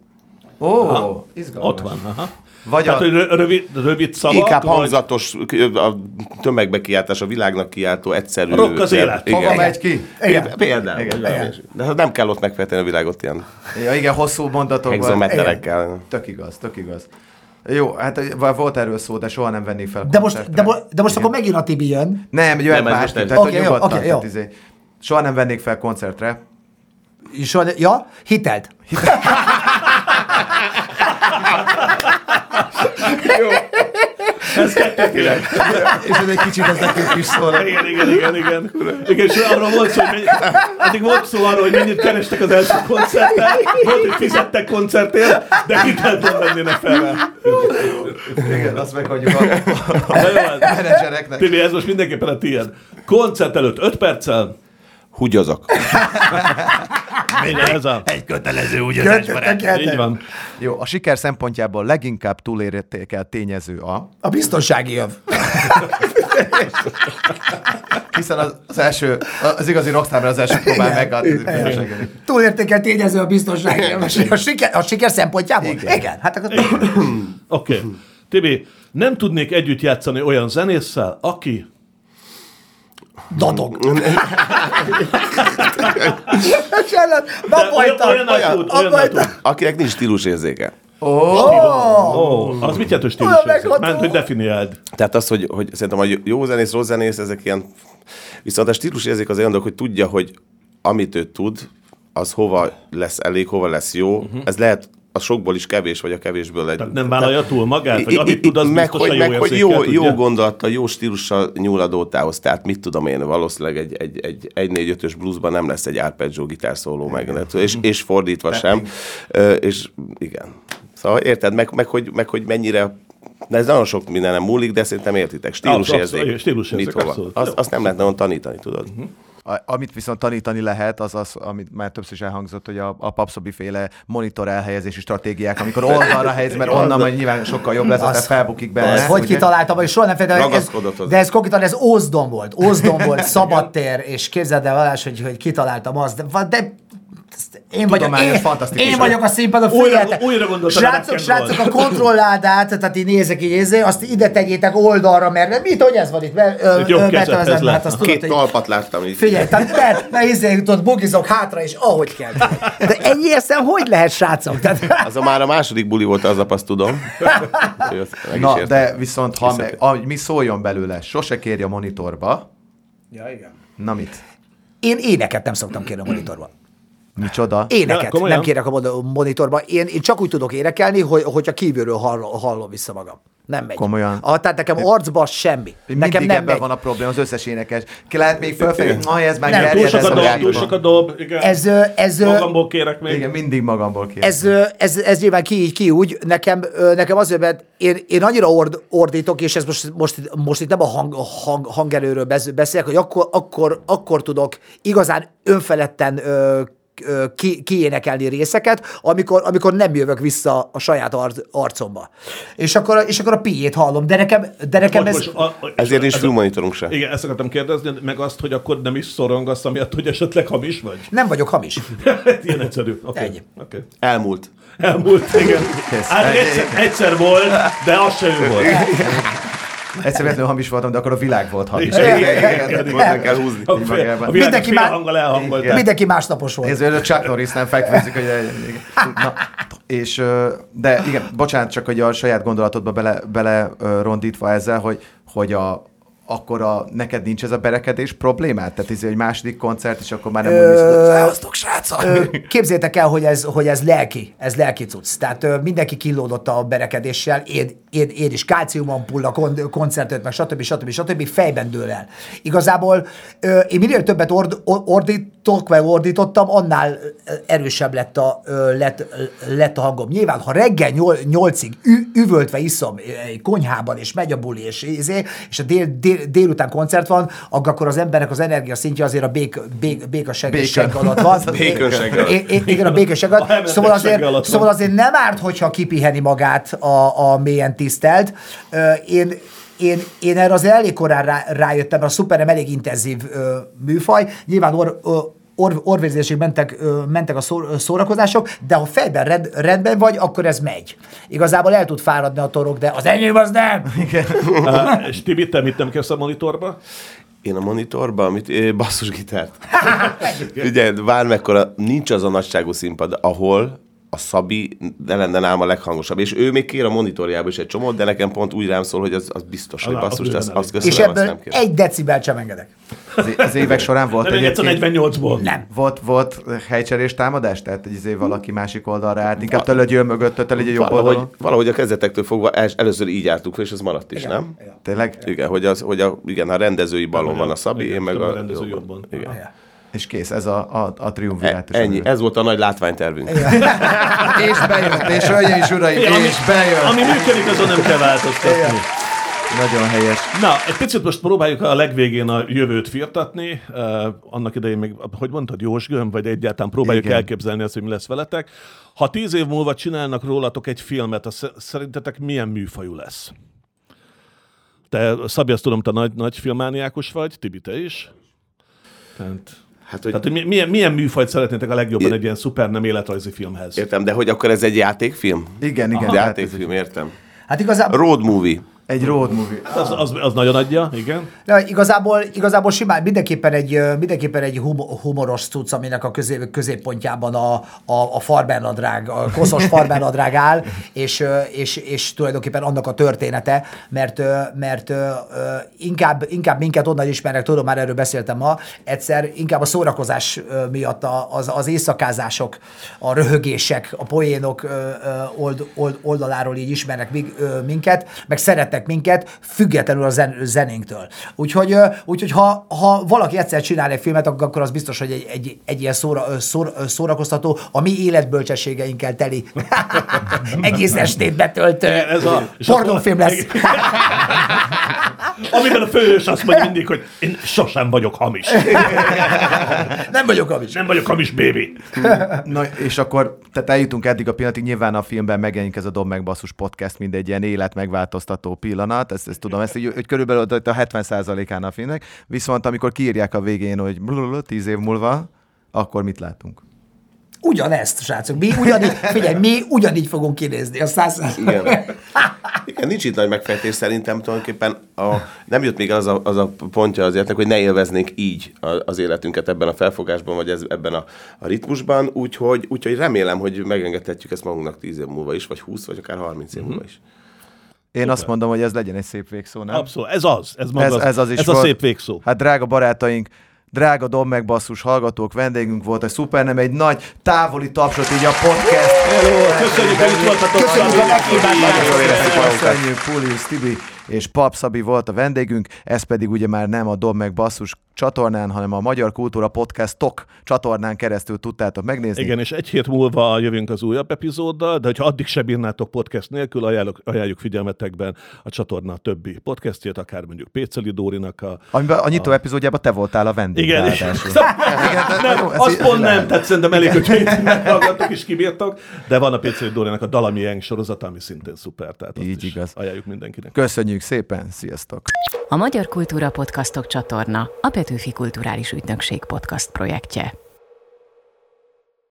Ó, izgalmas. Ott van, aha. Vagy Tehát, a... hogy rö- rövid, rövid szavak, Inkább vagy hangzatos, a tömegbe kiáltás, a világnak kiáltó, egyszerű. A rock az élet. Hova Igen. megy ki? Igen. Például. Igen. Igen. De hát nem kell ott megfejteni a világot ilyen Ja, igen, hosszú mondatokban. hexameterekkel. Tök igaz, tök igaz. Jó, hát volt erről szó, de soha nem vennék fel. De most, koncertre. de, mo- de most akkor megint a Tibi jön. Nem, jöhet Nem, most tehát Oké, hogy jó, oké, jó. izé, Soha nem vennék fel koncertre. És, ja, hitelt. És ez egy kicsit ez nekünk is szól. Igen, igen, igen, igen. Igen, és arról volt szó, hogy mennyi, addig volt szó arról, hogy mennyit kerestek az első koncerten, volt, hogy fizettek koncertért, de hitelt nem vennének fel. Igen, azt meghagyjuk a, jó, hát, menedzsereknek. Tibi, ez most mindenképpen a tiéd. Koncert előtt 5 perccel. Húgyazok. Ez a... Egy kötelező ugyanaz. Így van. Jó, a siker szempontjából leginkább túlértékelt tényező a, A biztonsági jöv. hiszen az, az első, az igazi rockstar az első próbál meg a Túlértékelt tényező a biztonsági jöv. A siker, a siker szempontjából? Igen. Igen. Hát akkor Oké. Okay. Tibi, nem tudnék együtt játszani olyan zenésszel, aki... dadog. De Na, olyan, olyan, olyan, olyan tud. Akinek nincs stílusérzéke. Ó, az mit jelent, hogy Olyan stílus? megható. Ment, hogy definiáld. Tehát az, hogy, hogy szerintem a jó zenész, rossz zenész, ezek ilyen... Viszont a stílusérzék az olyan dolog, hogy tudja, hogy amit ő tud, az hova lesz elég, hova lesz jó. Uh-huh. Ez lehet a sokból is kevés, vagy a kevésből egy... Tehát nem vállalja túl magát, vagy amit tud, az meg, hogy, jó meg, hogy jó, jó gondolattal, jó stílussal nyúl a dótához. Tehát mit tudom én, valószínűleg egy, egy, egy, egy 4 5 ös bluesban nem lesz egy arpeggio gitárszóló meg, és, és fordítva sem. És igen. Szóval érted, meg, meg, hogy, meg hogy mennyire de ez nagyon sok minden nem múlik, de szerintem értitek. Abszolút, Stílusérzék. stílusérzék, abszolút. Azt, azt nem lehet nagyon tanítani, tudod. A, amit viszont tanítani lehet, az az, amit már többször is elhangzott, hogy a, a papszobi féle monitor elhelyezési stratégiák, amikor oldalra helyez, mert onnan majd nyilván sokkal jobb lesz, tehát felbukik benne. Ez hogy kitaláltam, és soha nem felejtem. Ez, de ez konkrétan ez Ózdon volt. Ózdon volt, szabadtér, és képzeld el Valás, hogy, hogy kitaláltam azt. De, de én vagyok, én, fantasztikus. én vagyok a színpadon, Újra- figyeljetek! újra gondoltad a srácok, srácok, a kontrolládát, tehát így nézek így, nézé, azt ide tegyétek oldalra, mert mit, hogy ez van itt? Mert, ö, jobb ö, betevezem, lett. hát azt tudod, Két hogy talpat láttam így. Figyelj, tehát mert, mert izé jutott, bugizok hátra, és ahogy kell. De ennyi érszem, hogy lehet, srácok? Tehát, Az a már a második buli volt, aznap azt tudom. Na, de viszont, ha meg, a, mi szóljon belőle, sose kérje a monitorba. ja, igen. Na mit? Én éneket nem szoktam kérni a monitorba. Micsoda? Éneket komolyan? nem kérek a mon- monitorba. Én, én csak úgy tudok énekelni, hogy, hogyha kívülről hallom, hallom vissza magam. Nem megy. Komolyan? Ah, tehát nekem arcba semmi. Mindig Nekem nem ebben megy. van a probléma, az összes énekes. Ki lehet még fölfelé, na, ez már Nem, Túl sok a ez dob, a túl sok a dob. Igen. Ez, ez, Magamból kérek még. Igen, mindig magamból kér. ez, ö, ez, ez nyilván ki így, ki úgy. Nekem, nekem azért, mert én, én annyira ord, ordítok, és ez most, most, most itt nem a hang, hang, hangerőről besz- beszélek, hogy akkor, akkor, akkor tudok igazán önfeledten ki, kiénekelni részeket, amikor, amikor nem jövök vissza a saját ar- arcomba. És akkor, és akkor a piét hallom, de nekem, de nekem Most, ez... most, a, a, Ezért a- fülmonitorunk se. Igen, ezt akartam kérdezni, meg azt, hogy akkor nem is szorongasz, amiatt, hogy esetleg hamis vagy. Nem vagyok hamis. Ilyen egyszerű. Okay. Ennyi. Okay. Elmúlt. Elmúlt, igen. Hát egyszer, egyszer volt, de az se ő volt. Egyszer véletlenül hamis voltam, de akkor a világ volt hamis. Igen, Igen, igen, igen, igen, igen. Kell húzni. A, fél, a Mindenki hanggal elhangolták. Mindenki másnapos volt. Ez olyan Chuck Norris nem fekvezik, hogy igen. Na, és, de igen, bocsánat, csak hogy a saját gondolatodba bele, bele rondítva ezzel, hogy, hogy a, akkor a, neked nincs ez a berekedés problémád? Tehát ez egy második koncert, és akkor már nem úgy szevasztok, srácok! Ö, Képzétek el, hogy ez, hogy ez lelki, ez lelki cucc. Tehát ö, mindenki kínlódott a berekedéssel, én, én, én is kálciumampulla, kon, koncertet, meg stb. stb. stb. fejben dől el. Igazából ö, én minél többet ord, or- ordítok, vagy ordítottam, annál erősebb lett a, ö, lett, lett a hangom. Nyilván, ha reggel nyol, nyolcig ü, üvöltve iszom konyhában, és megy a buli, és, és, és a dél, dél, délután koncert van, akkor az embernek az energia szintje azért a bék, bék, békaseg Bacon. segg alatt van. Békonseg alatt. Igen, a békaseg alatt. Szóval azért, szóval azért nem árt, hogyha kipiheni magát a, a mélyen tisztelt. Én, én, én erre azért elég korán rá, rájöttem, mert a szuper nem elég intenzív ö, műfaj. Nyilván or, ö, or, orvérzésig mentek, ö, mentek a szó, szórakozások, de ha fejben rend, rendben vagy, akkor ez megy. Igazából el tud fáradni a torok, de az enyém az nem. Uh, és Tibi, te mit nem kezdsz a monitorba? Én a monitorban, amit eh, basszusgitárt. Ugye, vár mekkora, nincs az a nagyságú színpad, ahol a Szabi ne lenne nálam a leghangosabb. És ő még kér a monitorjába is egy csomót, de nekem pont úgy rám szól, hogy az, az biztos, hogy basszus, az azt, azt. És köszönöm, azt ebből nem kérem. egy decibel sem engedek. Az, az évek során volt egyszer egyébként... 48-ból. Nem. Volt, volt helycserés támadás? Tehát, hogy izé valaki másik oldalra állt, inkább te legyél mögött, legyél jobb Valahogy, oldalon. valahogy a kezdetektől fogva els, először így jártuk, és ez maradt is, nem? Tényleg? Igen, hogy, az, hogy a, igen, a rendezői balon van a Szabi, Igen, én meg a, a rendező jobban. Igen. És kész, ez a, a, a E, triumvirátus. ennyi, ez volt a nagy látványtervünk. És bejött, és hölgyeim és uraim, Ami, és bejött. ami működik, azon nem kell változtatni. Nagyon helyes. Na, egy picit most próbáljuk a legvégén a jövőt firtatni. Uh, annak idején még, hogy mondtad, Jósgöm, vagy egyáltalán próbáljuk Igen. elképzelni azt, hogy mi lesz veletek. Ha tíz év múlva csinálnak rólatok egy filmet, az sze- szerintetek milyen műfajú lesz? Te, Szabi, azt tudom, te nagy, nagy filmániákus vagy, Tibi, te is. Tehát, Hát, hogy tehát hogy mi- milyen, milyen műfajt szeretnétek a legjobban egy ilyen szuper nem életrajzi filmhez? Értem, de hogy akkor ez egy játékfilm? Igen, igen. Aha, hát játékfilm, értem. Hát igazából, Road movie. Egy road movie. Az, az, az nagyon adja, igen. de igazából, igazából simán mindenképpen egy, mindenképpen egy hum- humoros cucc, aminek a közé, középpontjában a, a, a farbernadrág, a koszos farbernadrág áll, és, és, és tulajdonképpen annak a története, mert, mert inkább, inkább minket onnan ismernek, tudom, már erről beszéltem ma, egyszer inkább a szórakozás miatt az, az éjszakázások, a röhögések, a poénok old, old, oldaláról így ismernek minket, meg szeretnek minket, függetlenül a zen, zenénktől. Úgyhogy, úgyhogy ha, ha valaki egyszer csinál egy filmet, ak- akkor az biztos, hogy egy, egy, egy ilyen szóra, szóra, szórakoztató, a mi életbölcsességeinkkel teli, egész estét betöltő Ez a- és pornófilm lesz. Amiben a főhős azt mondja mindig, hogy én sosem vagyok hamis. Nem vagyok amis. Nem vagyok hamis, baby. Na, és akkor, tehát eljutunk eddig a pillanatig, nyilván a filmben megjelenik ez a Dob meg Basszus podcast, mint egy ilyen élet megváltoztató pillanat, ezt, ezt tudom, ezt így, hogy körülbelül a 70%-án a filmnek, viszont amikor kiírják a végén, hogy blablabla, 10 év múlva, akkor mit látunk? Ugyanezt, srácok. Mi ugyanígy, figyelj, mi ugyanígy fogunk kinézni. A száz... Igen. Igen, nincs itt nagy megfejtés szerintem tulajdonképpen. A, nem jött még az a, az a pontja az életnek, hogy ne élveznénk így az életünket ebben a felfogásban, vagy ez, ebben a, a ritmusban, úgyhogy, úgyhogy remélem, hogy megengedhetjük ezt magunknak 10 év múlva is, vagy 20, vagy akár 30 év múlva is. Én azt mondom, hogy ez legyen egy szép végszó, nem? Abszolút, ez az. Ez, maga Ez, az, ez az is ez volt. a szép végszó. Hát drága barátaink, drága Dom meg Basszus hallgatók, vendégünk volt egy szuper, nem egy nagy távoli tapsot így a podcast. Köszönjük, hogy itt voltatok. Köszönjük a éreztük magunkat. Köszönjük, Pulius Tibi és Pap Szabi volt a vendégünk, ez pedig ugye már nem a Dob meg Basszus csatornán, hanem a Magyar Kultúra Podcast TOK csatornán keresztül tudtátok megnézni. Igen, és egy hét múlva jövünk az újabb epizóddal, de hogyha addig se bírnátok podcast nélkül, ajánlok, ajánljuk figyelmetekben a csatorna többi podcastjét, akár mondjuk Péceli Dórinak a... Amiben a nyitó epizódjában te voltál a vendég. Igen, ráadásul. nem, jó, ez azt pont nem, tehát szerintem elég, hogy meghallgattok és kibírtok, de van a Péceli Dórinak a Dalami Yang sorozata, ami szintén szuper, tehát Így is igaz. ajánljuk mindenkinek. Köszönjük szépen, sziasztok! A Magyar Kultúra Podcastok csatorna a Petőfi Kulturális Ügynökség podcast projektje.